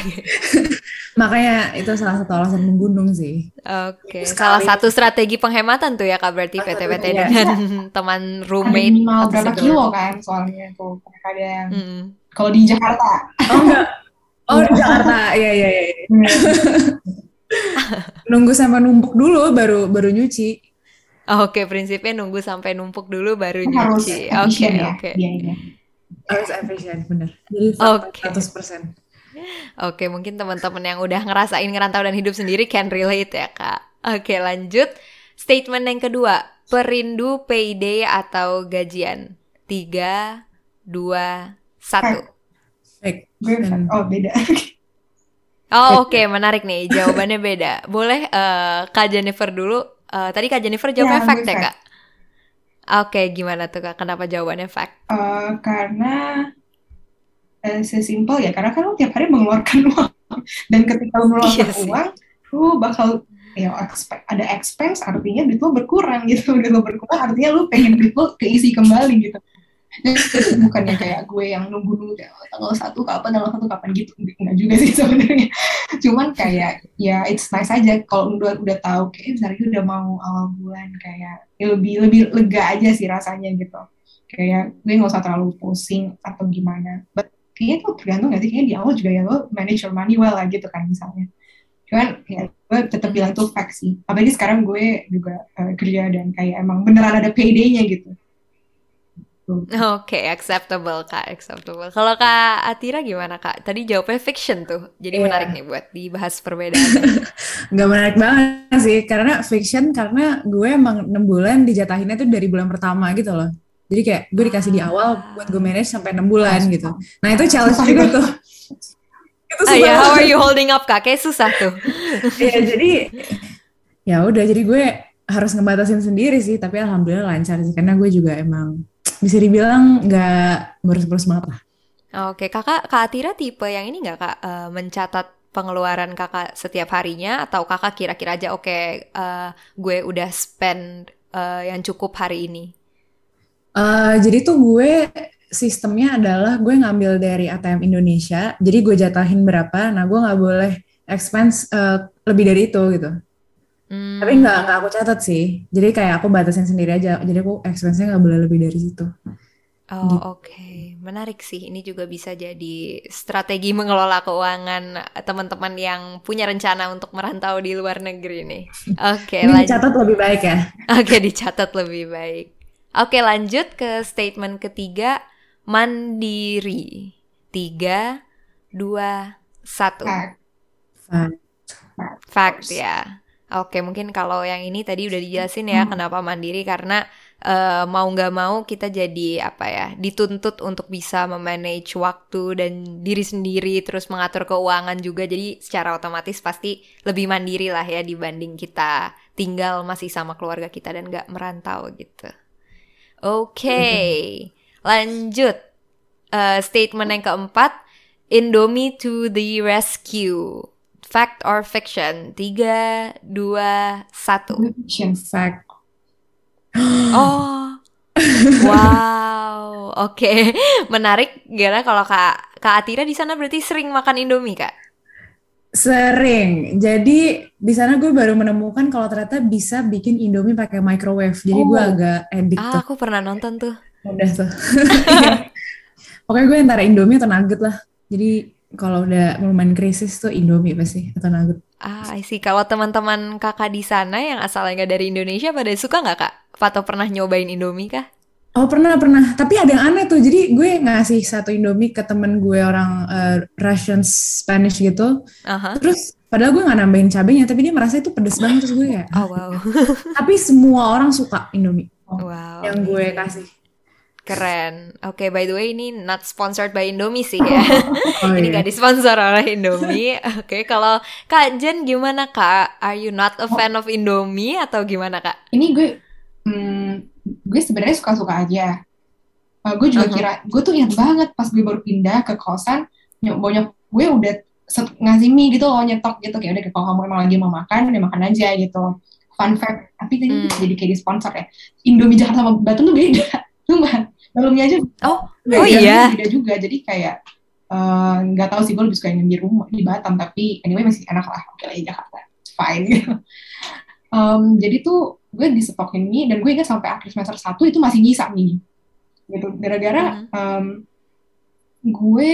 <laughs> Makanya itu salah satu alasan menggunung sih. Oke. Okay. Salah satu strategi penghematan tuh ya Kak berarti PT-PT ya. dengan <laughs> teman roommate. Ada minimal berapa kilo kan soalnya tuh kadang. Hmm. Kalau di Jakarta. Oh enggak. Oh di Jakarta. <laughs> Iya iya iya. iya. nunggu sampai numpuk dulu baru baru nyuci. Oh, Oke, okay. prinsipnya nunggu sampai numpuk dulu baru nyuci. Oke, oke. Iya, iya. Harus efisien, bener. Jadi okay. 100%. Oke, okay, mungkin teman-teman yang udah ngerasain ngerantau dan hidup sendiri can relate ya, Kak. Oke, okay, lanjut. Statement yang kedua, perindu payday atau gajian. Tiga, dua, satu. Baik. Oh, beda. Oh oke okay. menarik nih jawabannya beda. Boleh uh, Kak Jennifer dulu. Uh, tadi Kak Jennifer jawabnya ya, fact ya Kak? Oke okay, gimana tuh Kak? Kenapa jawabannya fact? Uh, karena uh, sesimpel ya. Karena kan lo tiap hari mengeluarkan <laughs> uang dan ketika lo mengeluarkan iya uang, lo bakal ya ada expense artinya duit lo berkurang gitu. <laughs> Duit lo berkurang artinya lo pengen duit lo keisi kembali gitu bukannya kayak gue yang nunggu nunggu tanggal satu kapan tanggal satu kapan gitu enggak juga sih sebenarnya cuman kayak ya it's nice aja kalau udah udah tahu kayak misalnya udah mau awal bulan kayak ya lebih lebih lega aja sih rasanya gitu. Kayak gue nggak usah terlalu pusing atau gimana. But kayaknya tuh tergantung gak sih kayaknya di awal juga ya lo manage your money well lah gitu kan misalnya. Cuman ya gue tetap bilang itu fact sih. Apalagi sekarang gue juga uh, kerja dan kayak emang beneran ada payday-nya gitu Oke, okay, acceptable kak, acceptable. Kalau kak Atira gimana kak? Tadi jawabnya fiction tuh, jadi yeah. menarik nih buat dibahas perbedaan. <laughs> Gak menarik banget sih, karena fiction karena gue emang enam bulan dijatahinnya tuh dari bulan pertama gitu loh. Jadi kayak gue dikasih di awal buat gue manage sampai enam bulan gitu. Nah itu challenge <laughs> juga tuh. itu Ah susah ya, how are you holding up kak? Kayak susah tuh. <laughs> Iya jadi ya udah jadi gue harus ngebatasin sendiri sih tapi alhamdulillah lancar sih karena gue juga emang bisa dibilang nggak boros-boros banget lah. Oke, kakak, kak Atira tipe yang ini nggak kak eh, mencatat pengeluaran kakak setiap harinya atau kakak kira-kira aja oke eh, gue udah spend eh, yang cukup hari ini. Eh, jadi tuh gue sistemnya adalah gue ngambil dari ATM Indonesia jadi gue jatahin berapa nah gue nggak boleh expense eh, lebih dari itu gitu. Hmm, Tapi nggak nggak aku catat sih. Jadi kayak aku batasin sendiri aja. Jadi aku expense-nya nggak boleh lebih dari situ. Oh Gitu. oke, menarik sih. Ini juga bisa jadi strategi mengelola keuangan teman-teman yang punya rencana untuk merantau di luar negeri nih. Oke, Ini lanjut. dicatat lebih baik ya. Oke, dicatat lebih baik. Oke, lanjut ke statement ketiga, mandiri. Tiga, dua, satu. Fact. Fact. Fact ya. Oke, mungkin kalau yang ini tadi udah dijelasin ya Hmm. kenapa mandiri karena eh, mau nggak mau kita jadi apa ya dituntut untuk bisa memanage waktu dan diri sendiri terus mengatur keuangan juga jadi secara otomatis pasti lebih mandiri lah ya dibanding kita tinggal masih sama keluarga kita dan nggak merantau gitu. Oke, lanjut Eh, statement yang keempat Indomie to the rescue. Fact or fiction? Tiga, dua, satu. Fiction. Fact. Oh, wow, oke, menarik. Gara kalau kak kak Atira di sana berarti sering makan Indomie kak? Sering. Jadi di sana gue baru menemukan kalau ternyata bisa bikin Indomie pakai microwave. Jadi gue Oh. agak edik Ah, tuh. aku pernah nonton tuh. Udah tuh. <laughs> Pokoknya gue antara Indomie atau nugget lah. Jadi kalau udah lumayan krisis tuh Indomie pasti atau nugget. Ah, I see. Kalau teman-teman kakak di sana yang asalnya nggak dari Indonesia, pada suka nggak kak? Atau pernah nyobain Indomie kah? Oh pernah pernah. Tapi ada yang aneh tuh. Jadi gue ngasih satu Indomie ke temen gue orang eh, Russian Spanish gitu. Aha. Terus padahal gue nggak nambahin cabenya, tapi dia merasa itu pedes banget terus gue kayak. Oh wow, Tapi semua orang suka Indomie wow. yang gue kasih. Keren. Oke, by the way ini not sponsored by Indomie sih ya. <laughs> Oh <laughs> Ini iya. gak disponsor oleh Indomie. Oke, kalau Kak Jen gimana Kak? Are you not a fan of Indomie atau gimana Kak? Ini gue, hmm, gue sebenarnya suka-suka aja. Uh, gue juga Uh-huh. kira, gue tuh ingat banget pas gue baru pindah ke kosan, nyok gue udah set- ngasih mie gitu loh, nyetok gitu. Kayak udah kalau kamu emang lagi mau makan, ya makan aja gitu. Fun fact, tapi tadi Hmm. jadi kayak di sponsor ya. Indomie Jakarta sama Batu tuh beda. Sumpah, dalamnya aja Oh, Oh oh iya. beda juga. Jadi kayak eh, nggak tahu sih gue lebih suka yang di rumah di Batam. Tapi anyway masih enak lah. Oke lah di Jakarta. It's fine. Gitu. <laughs> Em, jadi tuh gue disepokin mie dan gue ingat sampai akhir semester 1 itu masih nyisa mie gitu. Gara-gara em, gue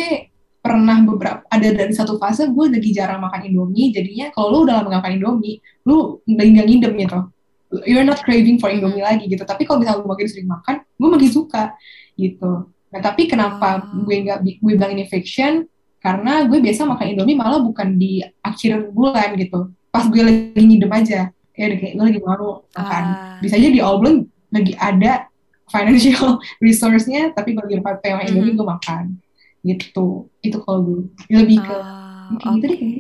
pernah beberapa ada dari satu fase gue lagi jarang makan Indomie. Jadinya kalau lu udah lama makan Indomie lu lagi gak ngidem gitu you're not craving for Indomie lagi gitu. Tapi kalau misalnya gue makin sering makan gue makin suka gitu. Nah tapi kenapa Oh. gue nggak gue bilang ini fiction? Karena gue biasa makan Indomie malah bukan di akhir bulan gitu. Pas gue lagi ngidem aja. Ya udah kayak gue lagi mau makan. Ah, bisa aja di all bulan lagi ada financial <laughs> resource-nya tapi kalau lagi pengen makan Indomie gue makan. Gitu. Itu kalau gue lebih ke ah, kayak gitu deh oke.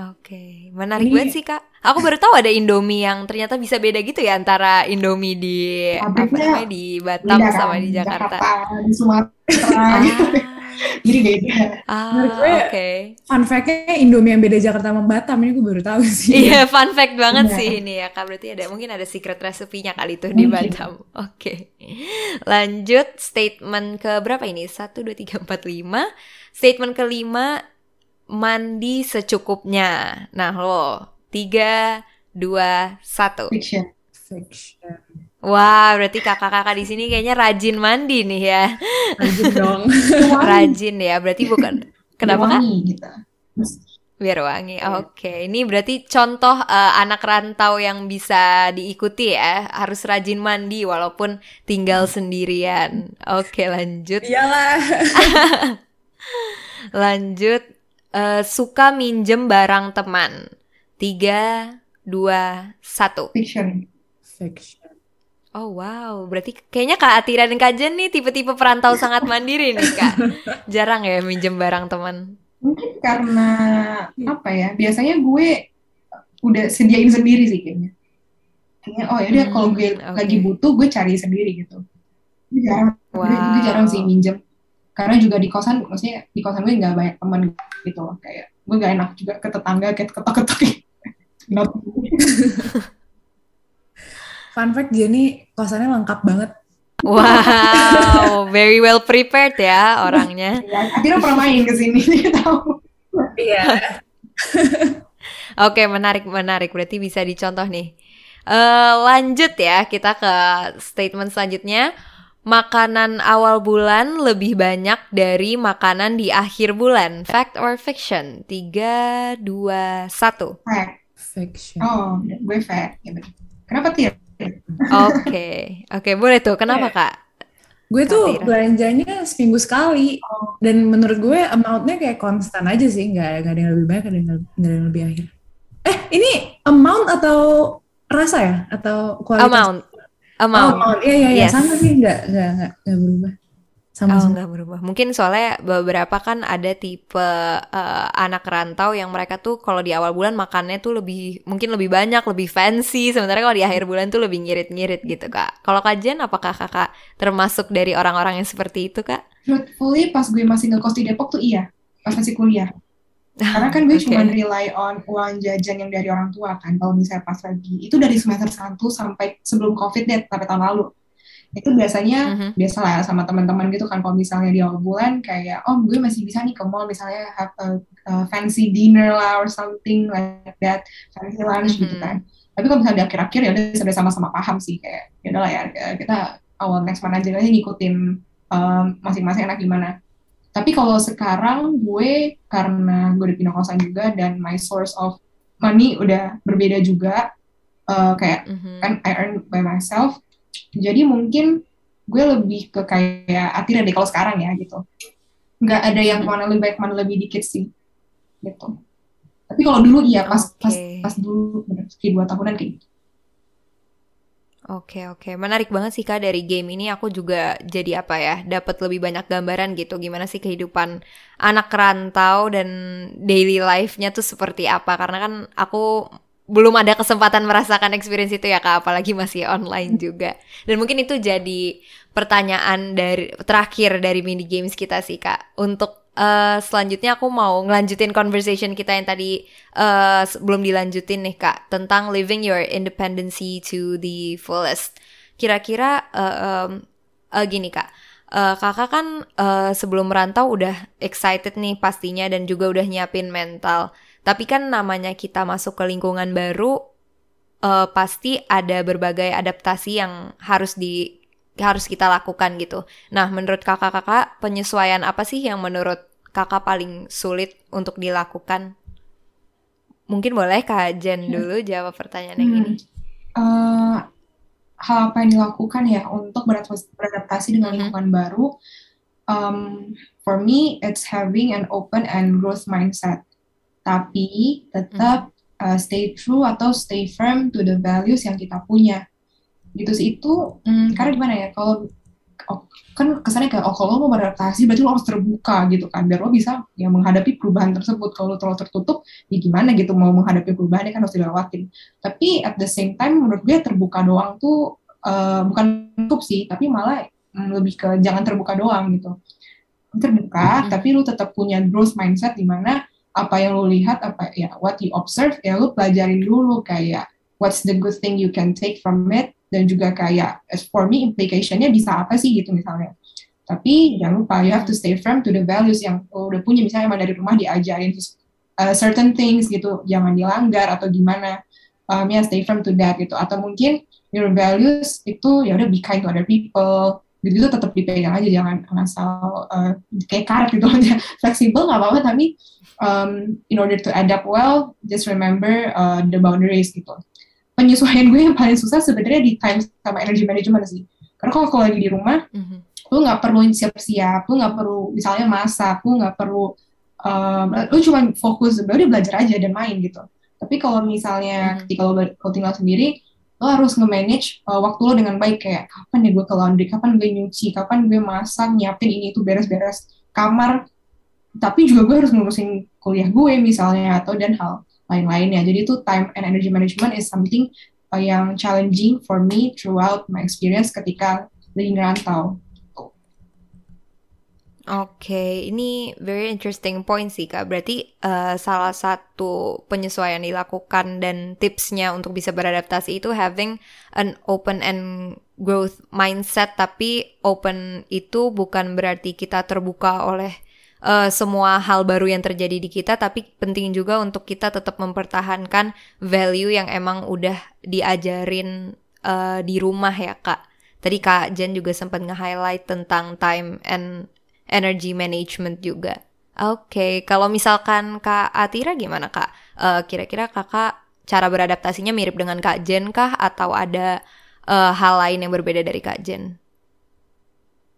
Oke, menarik banget sih kak. Aku baru tahu ada Indomie yang ternyata bisa beda gitu ya antara Indomie di apa namanya di Batam beda sama kan di Jakarta. di Sumatera Ah, gitu <laughs> jadi beda ah, Menurut gue, oke. Fun fact-nya Indomie yang beda Jakarta sama Batam ini gue baru tahu sih. Iya, fun fact banget Iya. sih ini ya kak. Berarti ada mungkin ada secret resepinya kali itu di. Batam. Oke, lanjut statement ke berapa ini? Satu, dua, tiga, empat, lima. Statement kelima, mandi secukupnya. Nah lo, tiga, dua, satu. fiction Fiction. Wah, berarti kakak-kakak di sini kayaknya rajin mandi nih ya. Lanjut <laughs> dong. Rajin ya, berarti bukan. Kenapa gitu Terus, Biar wangi. Oke, ini berarti contoh eh, anak rantau yang bisa diikuti ya. Harus rajin mandi walaupun tinggal sendirian. Oke, lanjut. Iyalah. <laughs> Lanjut. Eh, suka minjem barang teman. Tiga, dua, satu. fiction Fiction. Oh wow, berarti kayaknya Kak Atira dan Kak Jen nih tipe-tipe perantau sangat mandiri nih Kak. <laughs> Jarang ya minjem barang teman. Mungkin karena apa ya? Biasanya gue udah sediain sendiri sih kayaknya. Kayaknya oh yaudah Hmm, kalau gue oke. lagi butuh gue cari sendiri gitu. Gue jarang, gue, gue Wow. jarang sih minjem. Karena juga di kosan, maksudnya di kosan gue nggak banyak teman gitu loh. Kayak gue gak enak juga ke tetangga kayak ketok-ketok. Not- <laughs> Fun fact Jenny kosannya lengkap banget. Wow, <laughs> very well prepared ya orangnya. Ya, akhirnya pernah main ke sini, <laughs> tahu. Iya. Oke, menarik menarik. Berarti bisa dicontoh nih. Eh lanjut ya, kita ke statement selanjutnya. Makanan awal bulan lebih banyak dari makanan di akhir bulan. Fact or fiction? 3, 2, 1. Fact. Fiction. Oh, gue fact. Ya, bener. Kenapa Tir? Oke, oke boleh tuh. Kenapa kak? Gue tuh belanjanya seminggu sekali. Dan menurut gue amount-nya kayak konstan aja sih. Nggak, nggak ada yang lebih banyak, nggak ada yang, nggak ada yang lebih akhir. Eh, ini amount atau rasa ya? Atau kualitas? Amount. Oh, Amount. amount. Iya, iya, iya. Yes. Sama sih. Nggak, nggak, nggak berubah. Sama Oh, nggak berubah. Mungkin soalnya beberapa kan ada tipe eh, anak rantau yang mereka tuh kalau di awal bulan makannya tuh lebih mungkin lebih banyak, lebih fancy. Sementara kalau di akhir bulan tuh lebih ngirit-ngirit gitu, Kak. Kalau Kak Jen, apakah Kakak termasuk dari orang-orang yang seperti itu, Kak? Truthfully, pas gue masih ngekos di Depok tuh iya. Pas masih kuliah. Karena kan gue <laughs> Oke. cuma rely on uang jajan yang dari orang tua kan. Kalau misalnya pas lagi. Itu dari semester 1 sampai sebelum COVID deh, sampai tahun lalu. Itu biasanya Mhm. biasa lah sama teman-teman gitu kan kalau misalnya di awal bulan kayak oh gue masih bisa nih ke mall misalnya have a, a fancy dinner lah or something like that fancy lunch gitu Mhm. kan tapi kalau misalnya di akhir-akhir ya udah sudah sama-sama paham sih kayak ya udahlah ya kita awal next month aja ngikutin um, masing-masing anak gimana tapi kalau sekarang gue karena gue udah pindah kosan juga dan my source of money udah berbeda juga uh, kayak Mhm. kan I earn by myself jadi mungkin gue lebih ke kayak Atira deh kalau sekarang ya gitu. Nggak ada yang mana lebih baik mana lebih dikit sih gitu. Tapi kalau dulu iya pas pas Oke. pas dulu bener sekitar dua tahunan kayak gitu. Oke oke. Menarik banget sih kak dari game ini. Aku juga jadi apa ya dapat lebih banyak gambaran gitu. Gimana sih kehidupan anak rantau dan daily life-nya tuh seperti apa? Karena kan aku belum ada kesempatan merasakan experience itu ya kak apalagi masih online juga dan mungkin itu jadi pertanyaan dari terakhir dari mini games kita sih kak untuk eh, selanjutnya aku mau ngelanjutin conversation kita yang tadi eh, belum dilanjutin nih kak tentang living your independency to the fullest. Kira-kira eh, em, eh, gini kak, Eh, kakak kan eh, sebelum merantau udah excited nih pastinya dan juga udah nyiapin mental. Tapi kan namanya kita masuk ke lingkungan baru, eh, pasti ada berbagai adaptasi yang harus di harus kita lakukan gitu. Nah, menurut kakak-kakak penyesuaian apa sih yang menurut kakak paling sulit untuk dilakukan? Mungkin boleh Kak Jen dulu jawab pertanyaan yang Hmm. ini. Eh, hal apa yang dilakukan ya untuk beradaptasi, beradaptasi dengan Mhm. lingkungan baru um, for me it's having an open and growth mindset tapi tetap uh, stay true atau stay firm to the values yang kita punya. Gitu sih. Itu mm, karena gimana ya kalau oh, kan kesannya kayak oh kalau lo mau beradaptasi berarti lo harus terbuka gitu kan biar lo bisa ya menghadapi perubahan tersebut. Kalau lo terlalu tertutup ya gimana gitu mau menghadapi perubahan kan harus dilewatin. Tapi at the same time menurut gue terbuka doang tuh uh, bukan cukup sih tapi malah mm, lebih ke jangan terbuka doang gitu. Terbuka Mhm. tapi lu tetap punya growth mindset di mana apa yang lu lihat apa ya what you observe ya lu pelajarin dulu kayak what's the good thing you can take from it dan juga kayak as for me implicationnya bisa apa sih gitu misalnya. Tapi jangan lupa you have to stay firm to the values yang lu udah punya. Misalnya emang dari rumah diajarin uh, certain things gitu jangan dilanggar atau gimana. Um, ya? Stay firm to that gitu. Atau mungkin your values itu ya udah be kind to other people gitu itu tetap dipegang aja jangan asal uh, kayak karet gitu aja <laughs> fleksibel nggak apa-apa tapi um, in order to adapt well just remember uh, the boundaries gitu penyesuaian gue yang paling susah sebenarnya di time sama energy management sih karena kalau kalau lagi di rumah Mhm. lu nggak perlu siap-siap lu nggak perlu misalnya masak lu nggak perlu um, lu cuma fokus udah belajar aja dan main gitu tapi kalau misalnya Mhm. ketika lo tinggal sendiri lo harus nge-manage uh, waktu lo dengan baik kayak kapan ya gue ke laundry, kapan gue nyuci, kapan gue masak, nyiapin ini itu beres-beres kamar. Tapi juga gue harus ngurusin kuliah gue misalnya atau dan hal lain-lainnya. Jadi itu time and energy management is something uh, yang challenging for me throughout my experience ketika lagi ngerantau. Oke, okay, ini very interesting point sih kak. Berarti uh, salah satu penyesuaian dilakukan dan tipsnya untuk bisa beradaptasi itu having an open and growth mindset. Tapi open itu bukan berarti kita terbuka oleh uh, semua hal baru yang terjadi di kita, tapi penting juga untuk kita tetap mempertahankan value yang emang udah diajarin uh, di rumah ya kak. Tadi Kak Jen juga sempat nge-highlight tentang time and energy management juga. Oke, okay. kalau misalkan Kak Atira gimana Kak? Uh, kira-kira Kakak cara beradaptasinya mirip dengan Kak Jen kah atau ada uh, hal lain yang berbeda dari Kak Jen?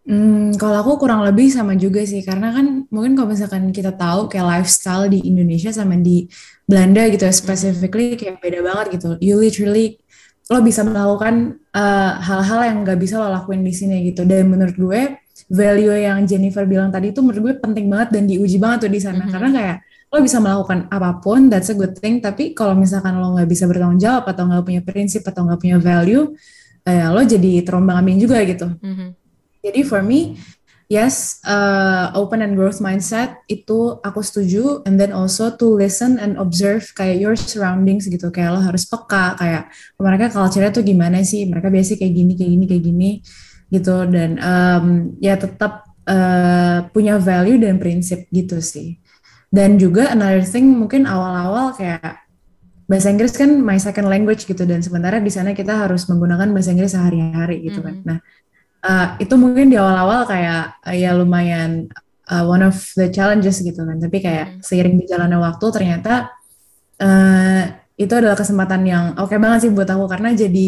Hmm, kalau aku kurang lebih sama juga sih, karena kan mungkin kalau misalkan kita tahu kayak lifestyle di Indonesia sama di Belanda gitu, ya, specifically kayak beda banget gitu. You literally lo bisa melakukan uh, hal-hal yang nggak bisa lo lakuin di sini gitu. Dan menurut gue value yang Jennifer bilang tadi itu menurut gue penting banget dan diuji banget tuh di sana. Mm-hmm. karena kayak lo bisa melakukan apa pun that's a good thing. Tapi kalau misalkan lo nggak bisa bertanggung jawab atau nggak punya prinsip atau nggak punya value eh, lo jadi terombang ambing juga gitu. Mm-hmm. jadi for me yes uh, open and growth mindset itu aku setuju. And then also to listen and observe kayak your surroundings gitu. Kayak lo harus peka kayak mereka culture-nya tuh gimana sih? Mereka biasa kayak gini kayak gini kayak gini gitu dan um, ya tetap uh, punya value dan prinsip gitu sih dan juga another thing mungkin awal-awal kayak bahasa Inggris kan my second language gitu dan sebenarnya di sana kita harus menggunakan bahasa Inggris sehari-hari gitu kan. Mm. Nah uh, itu mungkin di awal-awal kayak uh, ya lumayan uh, one of the challenges gitu kan. Tapi kayak mm. seiring berjalannya waktu ternyata uh, itu adalah kesempatan yang oke okay banget sih buat aku karena jadi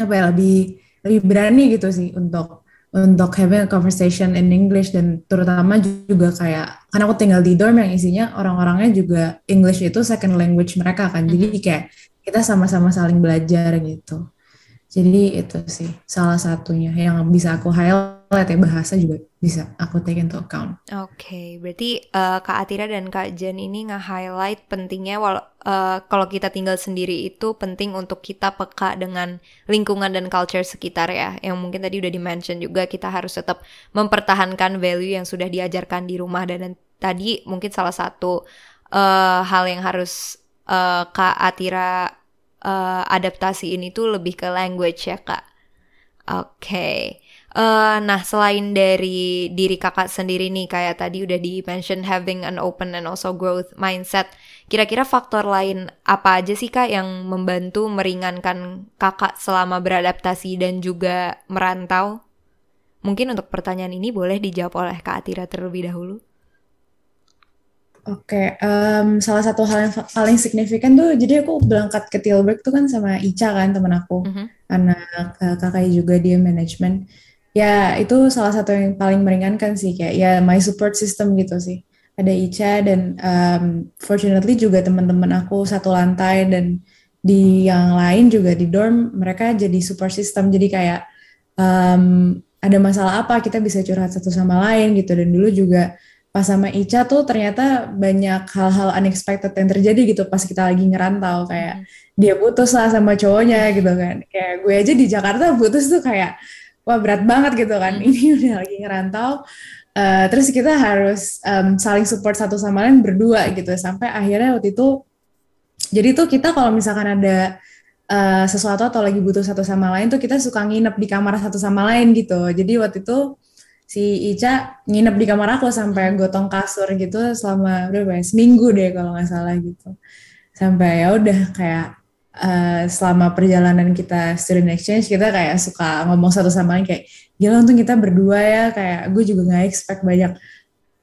apa ya lebih lebih berani gitu sih untuk untuk having a conversation in English dan terutama juga kayak karena aku tinggal di dorm yang isinya orang-orangnya juga English itu second language mereka kan. Jadi mm-hmm. kayak kita sama-sama saling belajar gitu. Jadi itu sih salah satunya yang bisa aku highlight ya bahasa juga bisa aku take into account. Oke, okay, berarti uh, Kak Atira dan Kak Jen ini nge-highlight pentingnya wal uh, kalau kita tinggal sendiri itu penting untuk kita peka dengan lingkungan dan culture sekitar ya. Yang mungkin tadi udah di-mention juga kita harus tetap mempertahankan value yang sudah diajarkan di rumah dan, dan tadi mungkin salah satu uh, hal yang harus uh, Kak Atira uh, adaptasi ini tuh lebih ke language ya Kak. Oke. Okay. Uh, nah, selain dari diri kakak sendiri nih, kayak tadi udah di-mention having an open and also growth mindset. Kira-kira faktor lain apa aja sih kak yang membantu meringankan kakak selama beradaptasi dan juga merantau? Mungkin untuk pertanyaan ini boleh dijawab oleh Kak Atira terlebih dahulu. Oke, okay, um, salah satu hal yang paling signifikan tuh, jadi aku berangkat ke Tilburg tuh kan sama Ica kan teman aku, mm -hmm. anak kakak juga dia manajemen Ya, itu salah satu yang paling meringankan sih kayak ya my support system gitu sih. Ada Ica dan um, fortunately juga teman-teman aku satu lantai dan di yang lain juga di dorm mereka jadi support system. Jadi kayak um, ada masalah apa kita bisa curhat satu sama lain gitu dan dulu juga pas sama Ica tuh ternyata banyak hal-hal unexpected yang terjadi gitu pas kita lagi ngerantau kayak hmm. dia putus lah sama cowoknya gitu kan kayak gue aja di Jakarta putus tuh kayak wah berat banget gitu kan. Hmm. ini <laughs> udah lagi ngerantau. Uh, terus kita harus um, saling support satu sama lain berdua gitu. Sampai akhirnya waktu itu jadi tuh kita kalau misalkan ada uh, sesuatu atau lagi butuh satu sama lain tuh kita suka nginep di kamar satu sama lain gitu. Jadi waktu itu si Ica nginep di kamar aku sampai gotong kasur gitu selama berapa ya? Seminggu deh kalau nggak salah gitu. Sampai ya udah kayak uh, selama perjalanan kita student exchange kita kayak suka ngomong satu sama lain kayak gila untung kita berdua ya kayak gue juga nggak expect banyak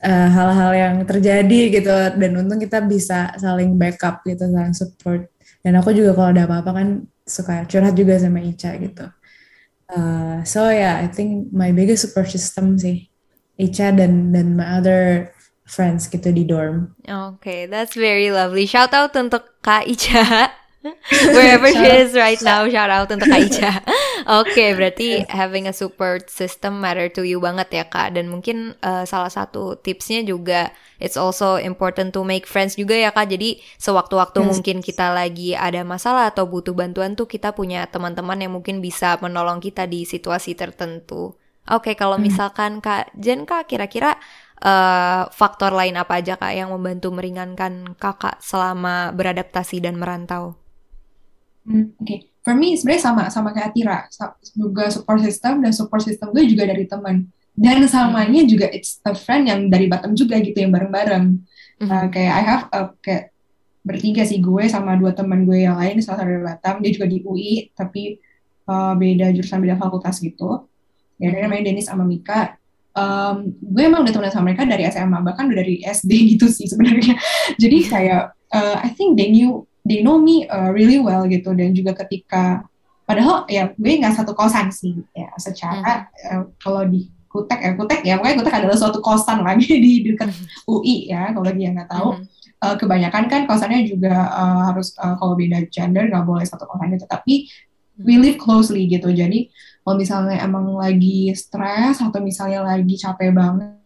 eh, hal-hal uh, yang terjadi gitu dan untung kita bisa saling backup gitu saling support dan aku juga kalau ada apa-apa kan suka curhat juga sama Ica gitu uh, so yeah I think my biggest support system sih Ica dan dan my other friends gitu di dorm. Oke, okay, that's very lovely. Shout out untuk Kak Ica. <laughs> <laughs> Wherever she is right now, shout out untuk <laughs> Aisha. <laughs> Oke, okay, berarti having a support system matter to you banget ya kak. Dan mungkin uh, salah satu tipsnya juga, it's also important to make friends juga ya kak. Jadi sewaktu-waktu yes. mungkin kita lagi ada masalah atau butuh bantuan tuh kita punya teman-teman yang mungkin bisa menolong kita di situasi tertentu. Oke, okay, kalau hmm. misalkan kak Jen kak kira-kira uh, faktor lain apa aja kak yang membantu meringankan kakak selama beradaptasi dan merantau? Hmm, Oke, okay. for me sebenarnya sama sama kayak Atira, juga support system dan support system gue juga dari teman. Dan samanya hmm. juga it's a friend yang dari Batam juga gitu yang bareng-bareng. Hmm. Uh, kayak I have a, kayak bertiga sih gue sama dua teman gue yang lain salah satu dari Batam dia juga di UI tapi uh, beda jurusan beda fakultas gitu ya hmm. namanya Denis sama Mika um, gue emang udah temenan sama mereka dari SMA bahkan udah dari SD gitu sih sebenarnya <laughs> jadi kayak uh, I think they knew they know me uh, really well gitu dan juga ketika padahal ya gue nggak satu kosan sih ya secara hmm. uh, kalau di Kutek ya Kutek ya pokoknya Kutek adalah suatu kosan lagi <laughs> di dekat hmm. UI ya kalau dia nggak tahu hmm. uh, kebanyakan kan kosannya juga uh, harus uh, kalau beda gender nggak boleh satu kosan gitu tapi we live closely gitu jadi kalau misalnya emang lagi stres atau misalnya lagi capek banget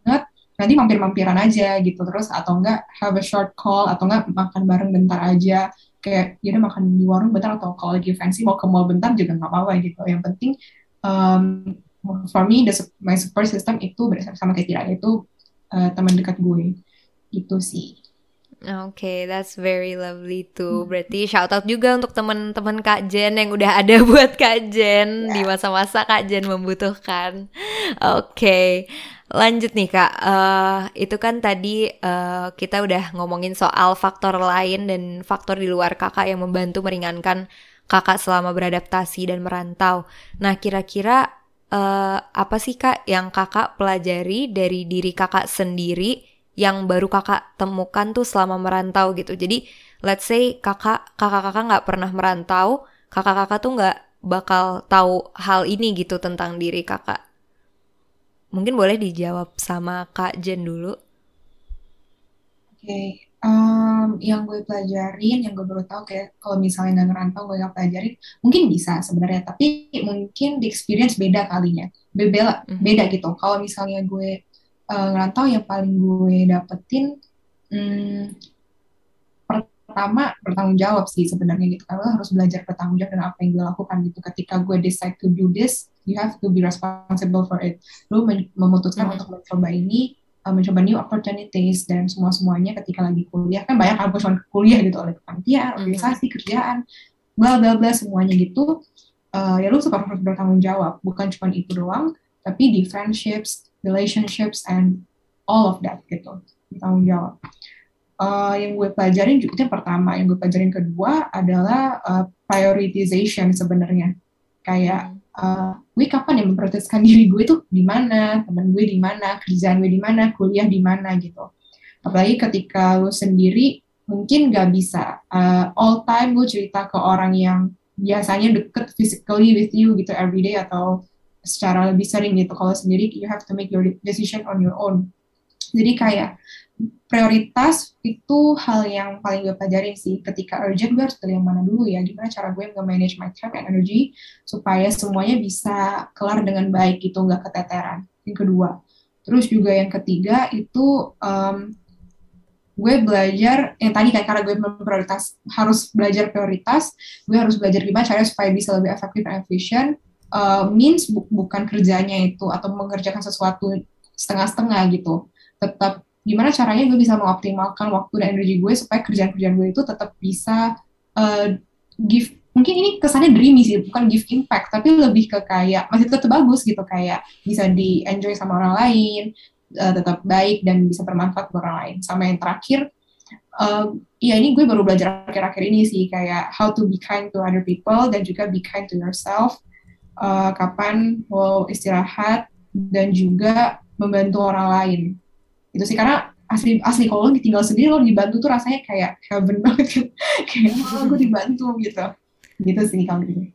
nanti mampir-mampiran aja gitu terus atau enggak have a short call atau enggak makan bareng bentar aja kayak ya udah makan di warung bentar atau kalau lagi fancy mau ke mall bentar juga nggak apa-apa gitu yang penting um, for me the my support system itu berdasarkan sama kayak tidak itu uh, teman dekat gue gitu sih Oke, okay, that's very lovely too. Hmm. Berarti shout out juga untuk teman-teman Kak Jen yang udah ada <laughs> buat Kak Jen yeah. di masa-masa Kak Jen membutuhkan. Oke, okay. Lanjut nih Kak. Uh, itu kan tadi uh, kita udah ngomongin soal faktor lain dan faktor di luar Kakak yang membantu meringankan Kakak selama beradaptasi dan merantau. Nah, kira-kira uh, apa sih Kak yang Kakak pelajari dari diri Kakak sendiri? yang baru kakak temukan tuh selama merantau gitu. Jadi let's say kakak kakak-kakak nggak pernah merantau, kakak-kakak tuh nggak bakal tahu hal ini gitu tentang diri kakak. Mungkin boleh dijawab sama Kak Jen dulu. Oke, okay. um, yang gue pelajarin, yang gue baru tahu kayak kalau misalnya nggak ngerantau gue nggak pelajarin, mungkin bisa sebenarnya, tapi mungkin di experience beda kalinya, beda, -hmm. beda gitu. Kalau misalnya gue uh, ngerantau yang paling gue dapetin hmm, pertama bertanggung jawab sih sebenarnya gitu. Karena harus belajar bertanggung jawab dengan apa yang gue lakukan gitu. Ketika gue decide to do this you have to be responsible for it. Lu memutuskan hmm. untuk mencoba ini uh, mencoba new opportunities dan semua semuanya ketika lagi kuliah. Kan banyak kampus kuliah gitu oleh kepanitiaan hmm. organisasi kerjaan bla bla bla semuanya gitu. Uh, ya lu suka harus bertanggung jawab. Bukan cuma itu doang tapi di friendships relationships and all of that gitu. Tanggung jawab uh, yang gue pelajarin juga yang pertama. Yang gue pelajarin kedua adalah uh, prioritization sebenarnya. Kayak uh, gue kapan yang memprioritaskan <laughs> diri gue tuh di mana? Teman gue di mana? Kerjaan gue di mana? Kuliah di mana? Gitu. Apalagi ketika lo sendiri mungkin gak bisa uh, all time gue cerita ke orang yang biasanya deket physically with you gitu everyday atau secara lebih sering gitu. Kalau sendiri you have to make your decision on your own. Jadi kayak prioritas itu hal yang paling gue pelajarin sih ketika urgent gue harus pilih yang mana dulu ya gimana cara gue nge-manage my time and energy supaya semuanya bisa kelar dengan baik gitu nggak keteteran. Yang kedua. Terus juga yang ketiga itu um, gue belajar yang tadi kayak karena gue memprioritas harus belajar prioritas gue harus belajar gimana caranya supaya bisa lebih efektif dan efisien. Uh, means bu bukan kerjanya itu atau mengerjakan sesuatu setengah-setengah gitu. Tetap gimana caranya gue bisa mengoptimalkan waktu dan energi gue supaya kerjaan-kerjaan gue itu tetap bisa uh, give mungkin ini kesannya dreamy sih bukan give impact tapi lebih ke kayak masih tetap bagus gitu kayak bisa di enjoy sama orang lain uh, tetap baik dan bisa bermanfaat buat orang lain. Sama yang terakhir uh, ya ini gue baru belajar akhir-akhir ini sih kayak how to be kind to other people dan juga be kind to yourself uh, kapan mau istirahat dan juga membantu orang lain itu sih karena asli asli kalau lo tinggal sendiri lo dibantu tuh rasanya kayak heaven <laughs> banget kan kayak oh gue dibantu gitu gitu sih kalau gitu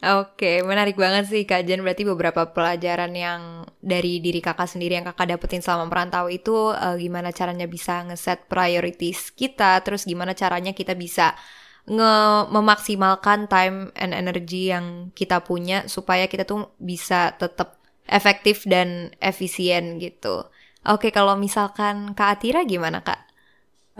Oke, menarik banget sih Kak Jen. Berarti beberapa pelajaran yang dari diri kakak sendiri yang kakak dapetin selama merantau itu uh, gimana caranya bisa ngeset priorities kita, terus gimana caranya kita bisa nge memaksimalkan time and energy yang kita punya supaya kita tuh bisa tetap efektif dan efisien gitu. Oke, kalau misalkan Kak Atira gimana Kak?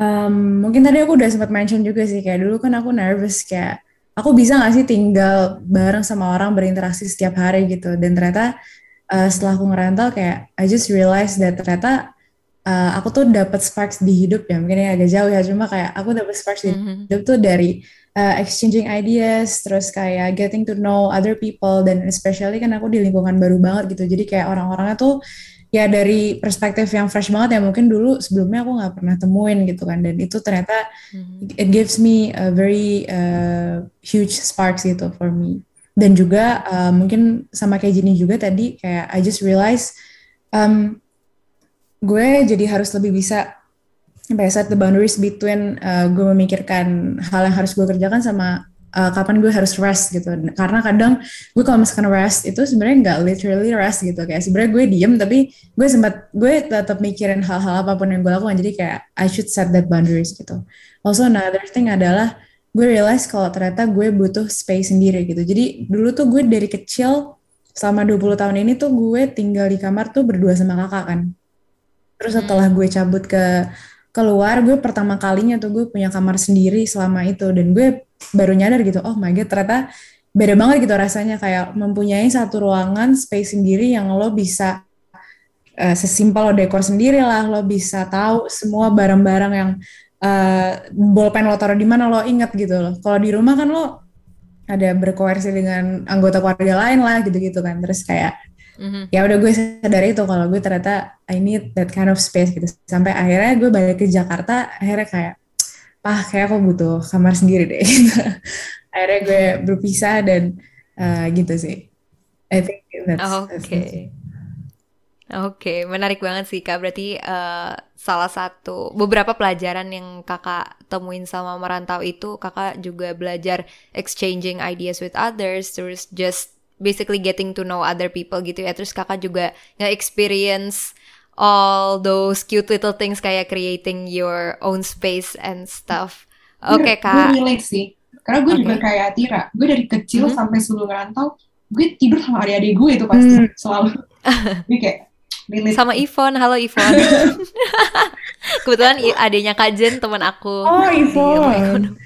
Um, mungkin tadi aku udah sempat mention juga sih kayak dulu kan aku nervous kayak aku bisa gak sih tinggal bareng sama orang berinteraksi setiap hari gitu dan ternyata uh, setelah aku ngerantau kayak I just realized that ternyata uh, aku tuh dapat sparks di hidup ya mungkin agak jauh ya cuma kayak aku dapat sparks di mm-hmm. hidup tuh dari uh, exchanging ideas terus kayak getting to know other people dan especially kan aku di lingkungan baru banget gitu jadi kayak orang-orangnya tuh ya dari perspektif yang fresh banget ya mungkin dulu sebelumnya aku nggak pernah temuin gitu kan dan itu ternyata hmm. it gives me a very uh, huge sparks gitu for me dan juga uh, mungkin sama kayak gini juga tadi kayak I just realize um, gue jadi harus lebih bisa set the boundaries between uh, gue memikirkan hal yang harus gue kerjakan sama uh, kapan gue harus rest gitu. Karena kadang gue kalau misalkan rest itu sebenarnya nggak literally rest gitu. Kayak sebenarnya gue diem tapi gue sempat gue tetap mikirin hal-hal apa pun yang gue lakukan. Jadi kayak I should set that boundaries gitu. Also another thing adalah gue realize kalau ternyata gue butuh space sendiri gitu. Jadi dulu tuh gue dari kecil selama 20 tahun ini tuh gue tinggal di kamar tuh berdua sama kakak kan. Terus setelah hmm. gue cabut ke keluar gue pertama kalinya tuh gue punya kamar sendiri selama itu. Dan gue baru nyadar gitu oh my god ternyata beda banget gitu rasanya. Kayak mempunyai satu ruangan space sendiri yang lo bisa uh, sesimpel lo dekor sendiri lah lo bisa tahu semua barang-barang yang uh, bolpen lo taruh di mana lo inget gitu loh. Kalau di rumah kan lo ada berkoersi dengan anggota keluarga lain lah gitu-gitu kan. Terus kayak mm-hmm. ya udah gue sadar itu kalau gue ternyata I need that kind of space gitu sampai akhirnya gue balik ke Jakarta akhirnya kayak ah kayak aku butuh kamar sendiri deh gitu. <laughs> akhirnya gue berpisah dan uh, gitu sih I think that's oke okay. Oke, okay, menarik banget sih kak. Berarti uh, salah satu beberapa pelajaran yang kakak temuin sama merantau itu, kakak juga belajar exchanging ideas with others, terus just basically getting to know other people gitu ya. Terus kakak juga nge-experience all those cute little things kayak creating your own space and stuff. Oke okay, kak. gue relate sih. Karena gue okay. juga kayak Tira. Gue dari kecil mm -hmm. sampai sebelum ngerantau gue tidur sama adik-adik gue itu pasti mm. selalu. <laughs> Gue kayak relate. sama Ivon halo Ivon <laughs> kebetulan adiknya Kak Jen teman aku. Oh Ivon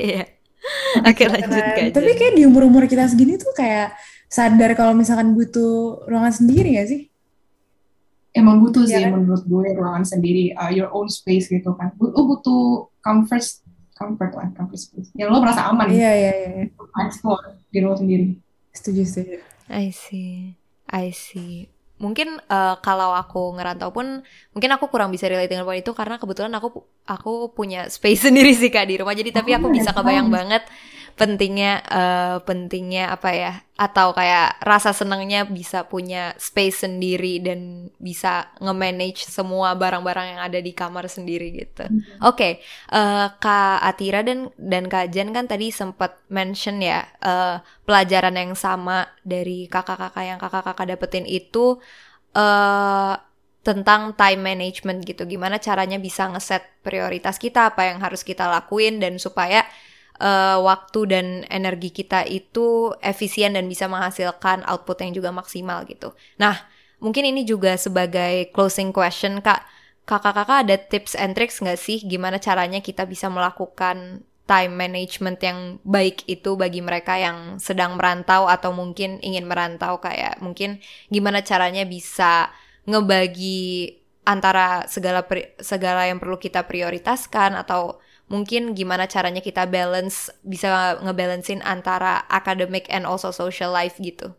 iya <laughs> Oke lanjut kan. Tapi kayak di umur-umur kita segini tuh kayak sadar kalau misalkan butuh ruangan sendiri gak sih? Emang butuh ya, sih kan? menurut gue ruangan sendiri, uh, your own space gitu kan. Lo butuh comfort, comfort lah, comfort space. Yang lo merasa aman. Iya, iya, iya. Explore di ruang sendiri. Setuju, setuju. I see, I see mungkin uh, kalau aku ngerantau pun mungkin aku kurang bisa relate dengan poin itu karena kebetulan aku aku punya space <laughs> sendiri sih kak di rumah. Jadi tapi aku oh, bisa kebayang banget pentingnya uh, pentingnya apa ya atau kayak rasa senangnya bisa punya space sendiri dan bisa nge-manage semua barang-barang yang ada di kamar sendiri gitu. Mm -hmm. Oke, okay, uh, Kak Atira dan dan Kak Jan kan tadi sempat mention ya uh, pelajaran yang sama dari kakak-kakak yang kakak-kakak dapetin itu uh, tentang time management gitu. Gimana caranya bisa ngeset prioritas kita, apa yang harus kita lakuin dan supaya uh, waktu dan energi kita itu efisien dan bisa menghasilkan output yang juga maksimal gitu. Nah, mungkin ini juga sebagai closing question Kak. Kakak-kakak ada tips and tricks nggak sih gimana caranya kita bisa melakukan time management yang baik itu bagi mereka yang sedang merantau atau mungkin ingin merantau kayak mungkin gimana caranya bisa ngebagi antara segala segala yang perlu kita prioritaskan atau mungkin gimana caranya kita balance bisa ngebalancein antara academic and also social life gitu.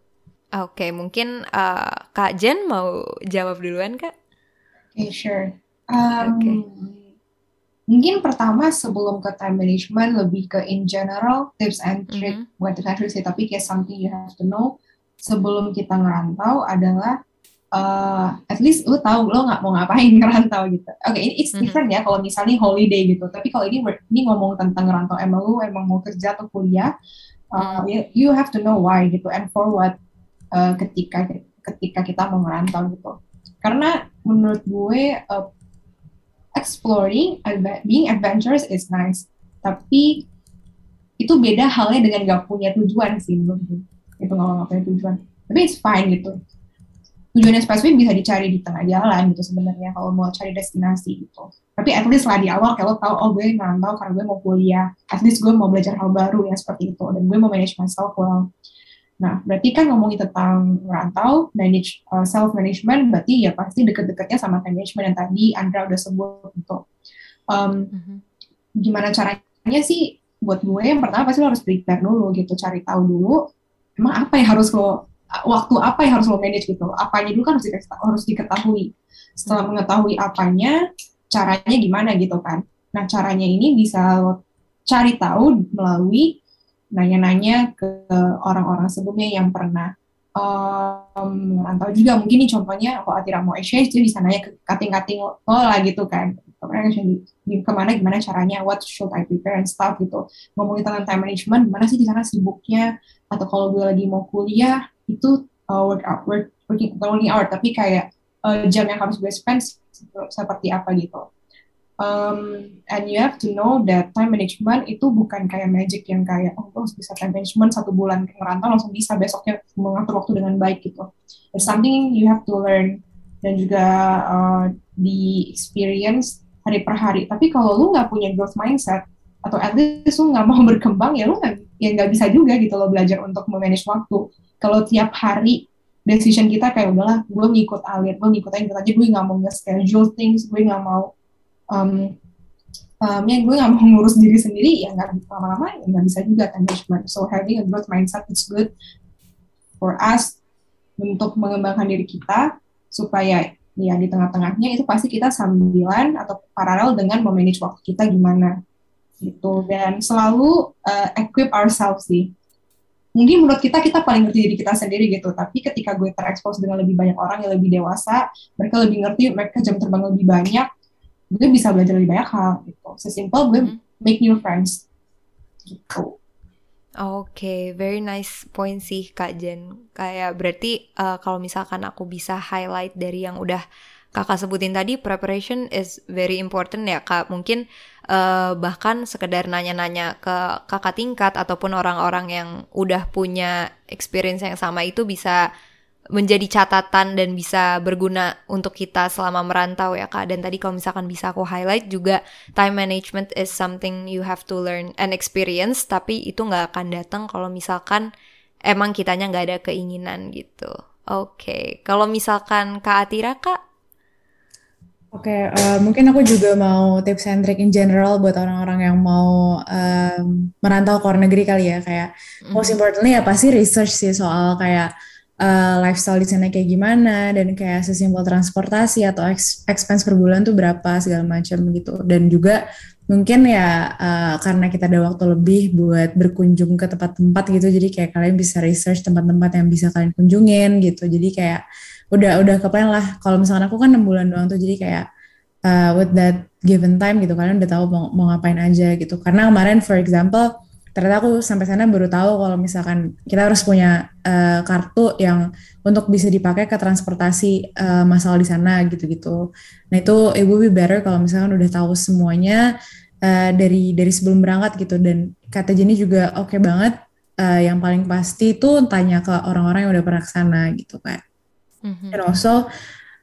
Oke, okay, mungkin uh, Kak Jen mau jawab duluan Kak? Oke, okay, sure. Um, okay. Mungkin pertama sebelum ke time management lebih ke in general tips and trick mm -hmm. sih tapi kayak something you have to know sebelum kita ngerantau adalah uh, at least lu tahu lo nggak mau ngapain <laughs> ngerantau gitu. Oke, okay, ini it's mm-hmm. different mm -hmm. ya kalau misalnya holiday gitu. Tapi kalau ini ini ngomong tentang ngerantau, emang lu emang mau kerja atau kuliah, uh, you, you have to know why gitu and for what uh, ketika ketika kita mau ngerantau gitu. Karena menurut gue uh, exploring being adventurous is nice, tapi itu beda halnya dengan gak punya tujuan sih menurut gue itu nggak punya tujuan tapi it's fine gitu tujuannya spesifik bisa dicari di tengah jalan gitu sebenarnya kalau mau cari destinasi gitu tapi at least lah di awal kalau tahu oh gue tahu karena gue mau kuliah at least gue mau belajar hal baru ya seperti itu dan gue mau manage myself well Nah, berarti kan ngomongin tentang merantau, manage uh, self management, berarti ya pasti deket-deketnya sama time management yang tadi Andra udah sebut gitu. Um, mm-hmm. Gimana caranya sih? Buat gue yang pertama pasti lo harus prepare dulu gitu, cari tahu dulu emang apa yang harus lo waktu apa yang harus lo manage gitu. Apanya dulu kan harus diketahui, harus diketahui. Setelah mengetahui apanya, caranya gimana gitu kan. Nah, caranya ini bisa lo cari tahu melalui nanya-nanya ke orang-orang sebelumnya yang pernah um, merantau juga mungkin nih contohnya kalau Atira mau exchange dia bisa nanya ke kating-kating lo lah gitu kan ke mana gimana caranya what should I prepare and stuff gitu ngomongin tentang time management gimana sih di sana sibuknya atau kalau gue lagi mau kuliah itu uh, work out work, working working hour tapi kayak uh, jam yang harus gue spend seperti apa gitu um, and you have to know that time management itu bukan kayak magic yang kayak oh harus bisa time management satu bulan merantau langsung bisa besoknya mengatur waktu dengan baik gitu. It's something you have to learn dan juga uh, di experience hari per hari. Tapi kalau lu nggak punya growth mindset atau at least lu nggak mau <laughs> berkembang ya lu nggak ya nggak bisa juga gitu lo belajar untuk memanage waktu. Kalau tiap hari decision kita kayak udahlah gue ngikut alir, gue ngikut aja, aja gue nggak mau nge-schedule things, gue nggak mau um, um, ya gue gak mau ngurus diri sendiri ya nggak lama-lama ya nggak bisa juga kan management so having a growth mindset is good for us untuk mengembangkan diri kita supaya ya di tengah-tengahnya itu pasti kita sambilan atau paralel dengan memanage waktu kita gimana gitu dan selalu uh, equip ourselves sih mungkin menurut kita kita paling ngerti diri kita sendiri gitu tapi ketika gue terekspos dengan lebih banyak orang yang lebih dewasa mereka lebih ngerti mereka jam terbang lebih banyak gue bisa belajar lebih banyak hal gitu sesimpel gue hmm. make new friends gitu Oke, okay, very nice point sih Kak Jen. Kayak berarti uh, kalau misalkan aku bisa highlight dari yang udah kakak sebutin tadi, preparation is very important ya Kak. Mungkin uh, bahkan sekedar nanya-nanya ke kakak tingkat ataupun orang-orang yang udah punya experience yang sama itu bisa menjadi catatan dan bisa berguna untuk kita selama merantau ya kak. Dan tadi kalau misalkan bisa aku highlight juga time management is something you have to learn and experience. Tapi itu nggak akan datang kalau misalkan emang kitanya nggak ada keinginan gitu. Oke, okay. kalau misalkan kak Atira kak? Oke, okay, uh, eh, mungkin aku juga mau tips and trick in general buat orang-orang yang mau um, merantau ke luar negeri kali ya. Kayak mm -hmm. most importantly ya pasti research sih soal kayak uh, lifestyle di sana kayak gimana dan kayak sesimpel transportasi atau expense per bulan tuh berapa segala macam gitu dan juga mungkin ya uh, karena kita ada waktu lebih buat berkunjung ke tempat-tempat gitu jadi kayak kalian bisa research tempat-tempat yang bisa kalian kunjungin gitu jadi kayak udah udah kepengen lah kalau misalkan aku kan enam bulan doang tuh jadi kayak uh, with that given time gitu kalian udah tahu mau, mau ngapain aja gitu karena kemarin for example ternyata aku sampai sana baru tahu kalau misalkan kita harus punya uh, kartu yang untuk bisa dipakai ke transportasi uh, masalah di sana gitu-gitu. Nah itu it would be better kalau misalkan udah tahu semuanya uh, dari dari sebelum berangkat gitu dan kata Jenny juga oke okay banget. Uh, yang paling pasti itu tanya ke orang-orang yang udah pernah ke sana gitu kayak. Mm-hmm. And also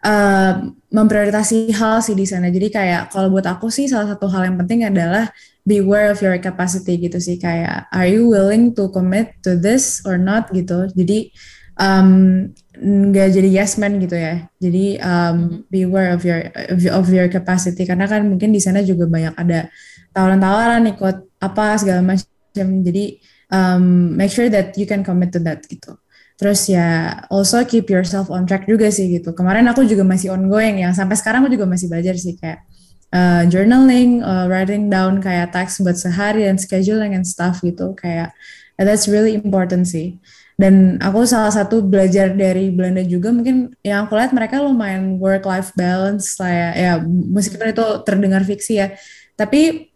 uh, memprioritasi hal sih di sana. Jadi kayak kalau buat aku sih salah satu hal yang penting adalah beware of your capacity gitu sih kayak are you willing to commit to this or not gitu jadi um, nggak jadi yes man gitu ya jadi um, mm-hmm. beware of your of your capacity karena kan mungkin di sana juga banyak ada tawaran-tawaran ikut apa segala macam jadi um, make sure that you can commit to that gitu terus ya also keep yourself on track juga sih gitu kemarin aku juga masih ongoing ya sampai sekarang aku juga masih belajar sih kayak uh, journaling, uh, writing down kayak teks buat sehari dan scheduling and stuff gitu kayak that's really important sih. Dan aku salah satu belajar dari Belanda juga mungkin yang aku lihat mereka lumayan work life balance lah ya, ya meskipun itu terdengar fiksi ya. Tapi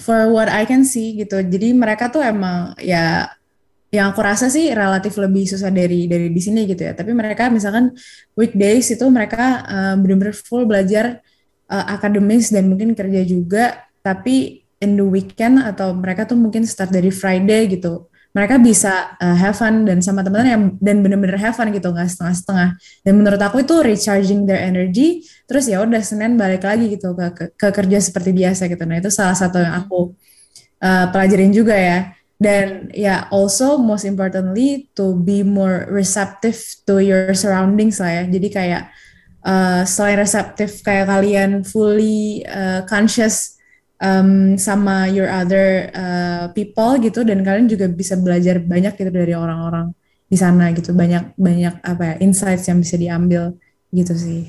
for what I can see gitu, jadi mereka tuh emang ya yang aku rasa sih relatif lebih susah dari dari di sini gitu ya. Tapi mereka misalkan weekdays itu mereka uh, benar-benar full belajar uh, akademis dan mungkin kerja juga. Tapi in the weekend atau mereka tuh mungkin start dari Friday gitu. Mereka bisa uh, have fun dan sama teman-teman yang dan bener-bener have fun gitu nggak setengah-setengah. Dan menurut aku itu recharging their energy terus ya udah Senin balik lagi gitu ke, ke, ke kerja seperti biasa gitu. Nah itu salah satu yang aku uh, pelajarin juga ya dan ya yeah, also most importantly to be more receptive to your surroundings lah ya. Jadi kayak uh, selain reseptif kayak kalian fully uh, conscious um, sama your other uh, people gitu dan kalian juga bisa belajar banyak gitu dari orang-orang di sana gitu. Banyak banyak apa ya insights yang bisa diambil gitu sih.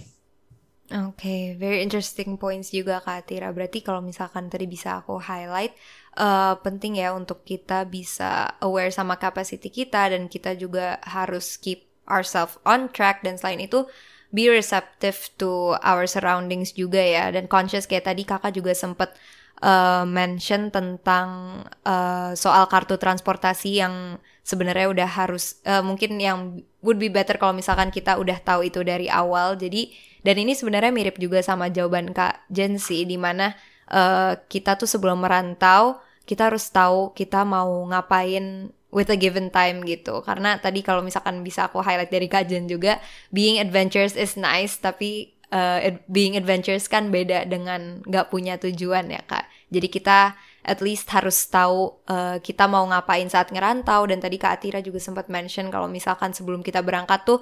Oke, okay, very interesting points juga Kak Tira. Berarti kalau misalkan tadi bisa aku highlight, uh, penting ya untuk kita bisa aware sama capacity kita dan kita juga harus keep ourselves on track. Dan selain itu be receptive to our surroundings juga ya. Dan conscious kayak tadi kakak juga sempet uh, mention tentang uh, soal kartu transportasi yang sebenarnya udah harus uh, mungkin yang would be better kalau misalkan kita udah tahu itu dari awal. Jadi dan ini sebenarnya mirip juga sama jawaban Kak Jen sih, di mana uh, kita tuh sebelum merantau, kita harus tahu kita mau ngapain with a given time gitu. Karena tadi kalau misalkan bisa aku highlight dari Kak Jen juga, being adventurous is nice, tapi uh, being adventurous kan beda dengan nggak punya tujuan ya Kak. Jadi kita at least harus tahu uh, kita mau ngapain saat ngerantau dan tadi Kak Atira juga sempat mention kalau misalkan sebelum kita berangkat tuh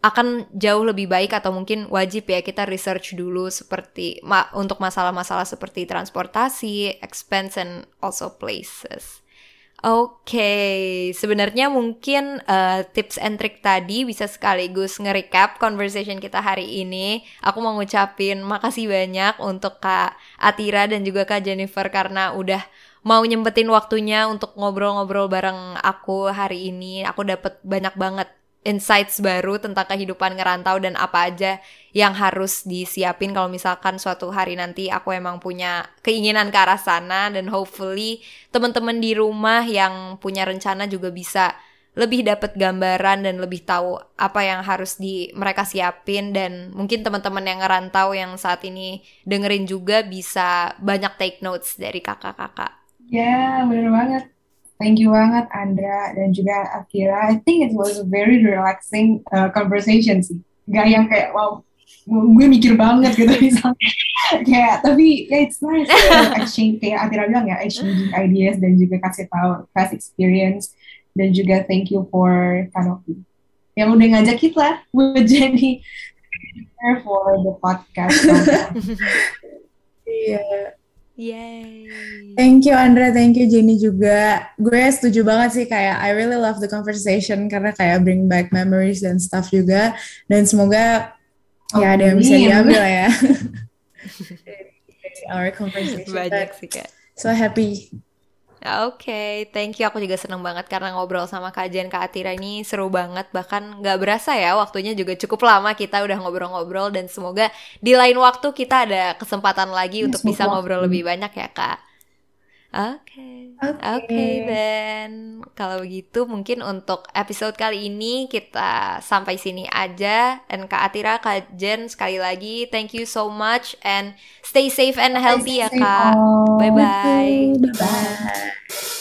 akan jauh lebih baik atau mungkin wajib ya kita research dulu seperti ma untuk masalah-masalah seperti transportasi, expense and also places. Oke, okay. sebenarnya mungkin uh, tips and trick tadi bisa sekaligus nge-recap conversation kita hari ini. Aku mau ngucapin makasih banyak untuk Kak Atira dan juga Kak Jennifer karena udah mau nyempetin waktunya untuk ngobrol-ngobrol bareng aku hari ini. Aku dapat banyak banget insights baru tentang kehidupan ngerantau dan apa aja yang harus disiapin kalau misalkan suatu hari nanti aku emang punya keinginan ke arah sana dan hopefully teman-teman di rumah yang punya rencana juga bisa lebih dapat gambaran dan lebih tahu apa yang harus di mereka siapin dan mungkin teman-teman yang ngerantau yang saat ini dengerin juga bisa banyak take notes dari kakak-kakak. Ya, yeah, bener banget. Thank you banget Andra dan juga Akira. I think it was a very relaxing uh, conversation sih. Gak yang kayak wow gue mikir banget gitu <laughs> misalnya. kayak tapi ya yeah, it's nice uh, exchange kayak Akira bilang ya exchanging ideas dan juga kasih tahu past experience dan juga thank you for Kanopi yang udah ngajak kita buat jadi <laughs> for the podcast. <laughs> Iya. yeah. Yay. Thank you Andra, thank you Jenny juga. Gue setuju banget sih kayak I really love the conversation karena kayak bring back memories dan stuff juga. Dan semoga oh, ya ada yang bisa diambil ya. <laughs> our conversation. Banyak sih kak. So happy Oke, okay, thank you. Aku juga seneng banget karena ngobrol sama kajian Kak Atira ini seru banget. Bahkan nggak berasa ya, waktunya juga cukup lama kita udah ngobrol-ngobrol. Dan semoga di lain waktu kita ada kesempatan lagi ya, untuk bisa ngobrol lebih banyak ya Kak. Oke, oke okay. then kalau begitu mungkin untuk episode kali ini kita sampai sini aja. Dan Kak Atira, Kak Jen sekali lagi thank you so much and stay safe and healthy stay ya Kak. Bye bye. Bye bye.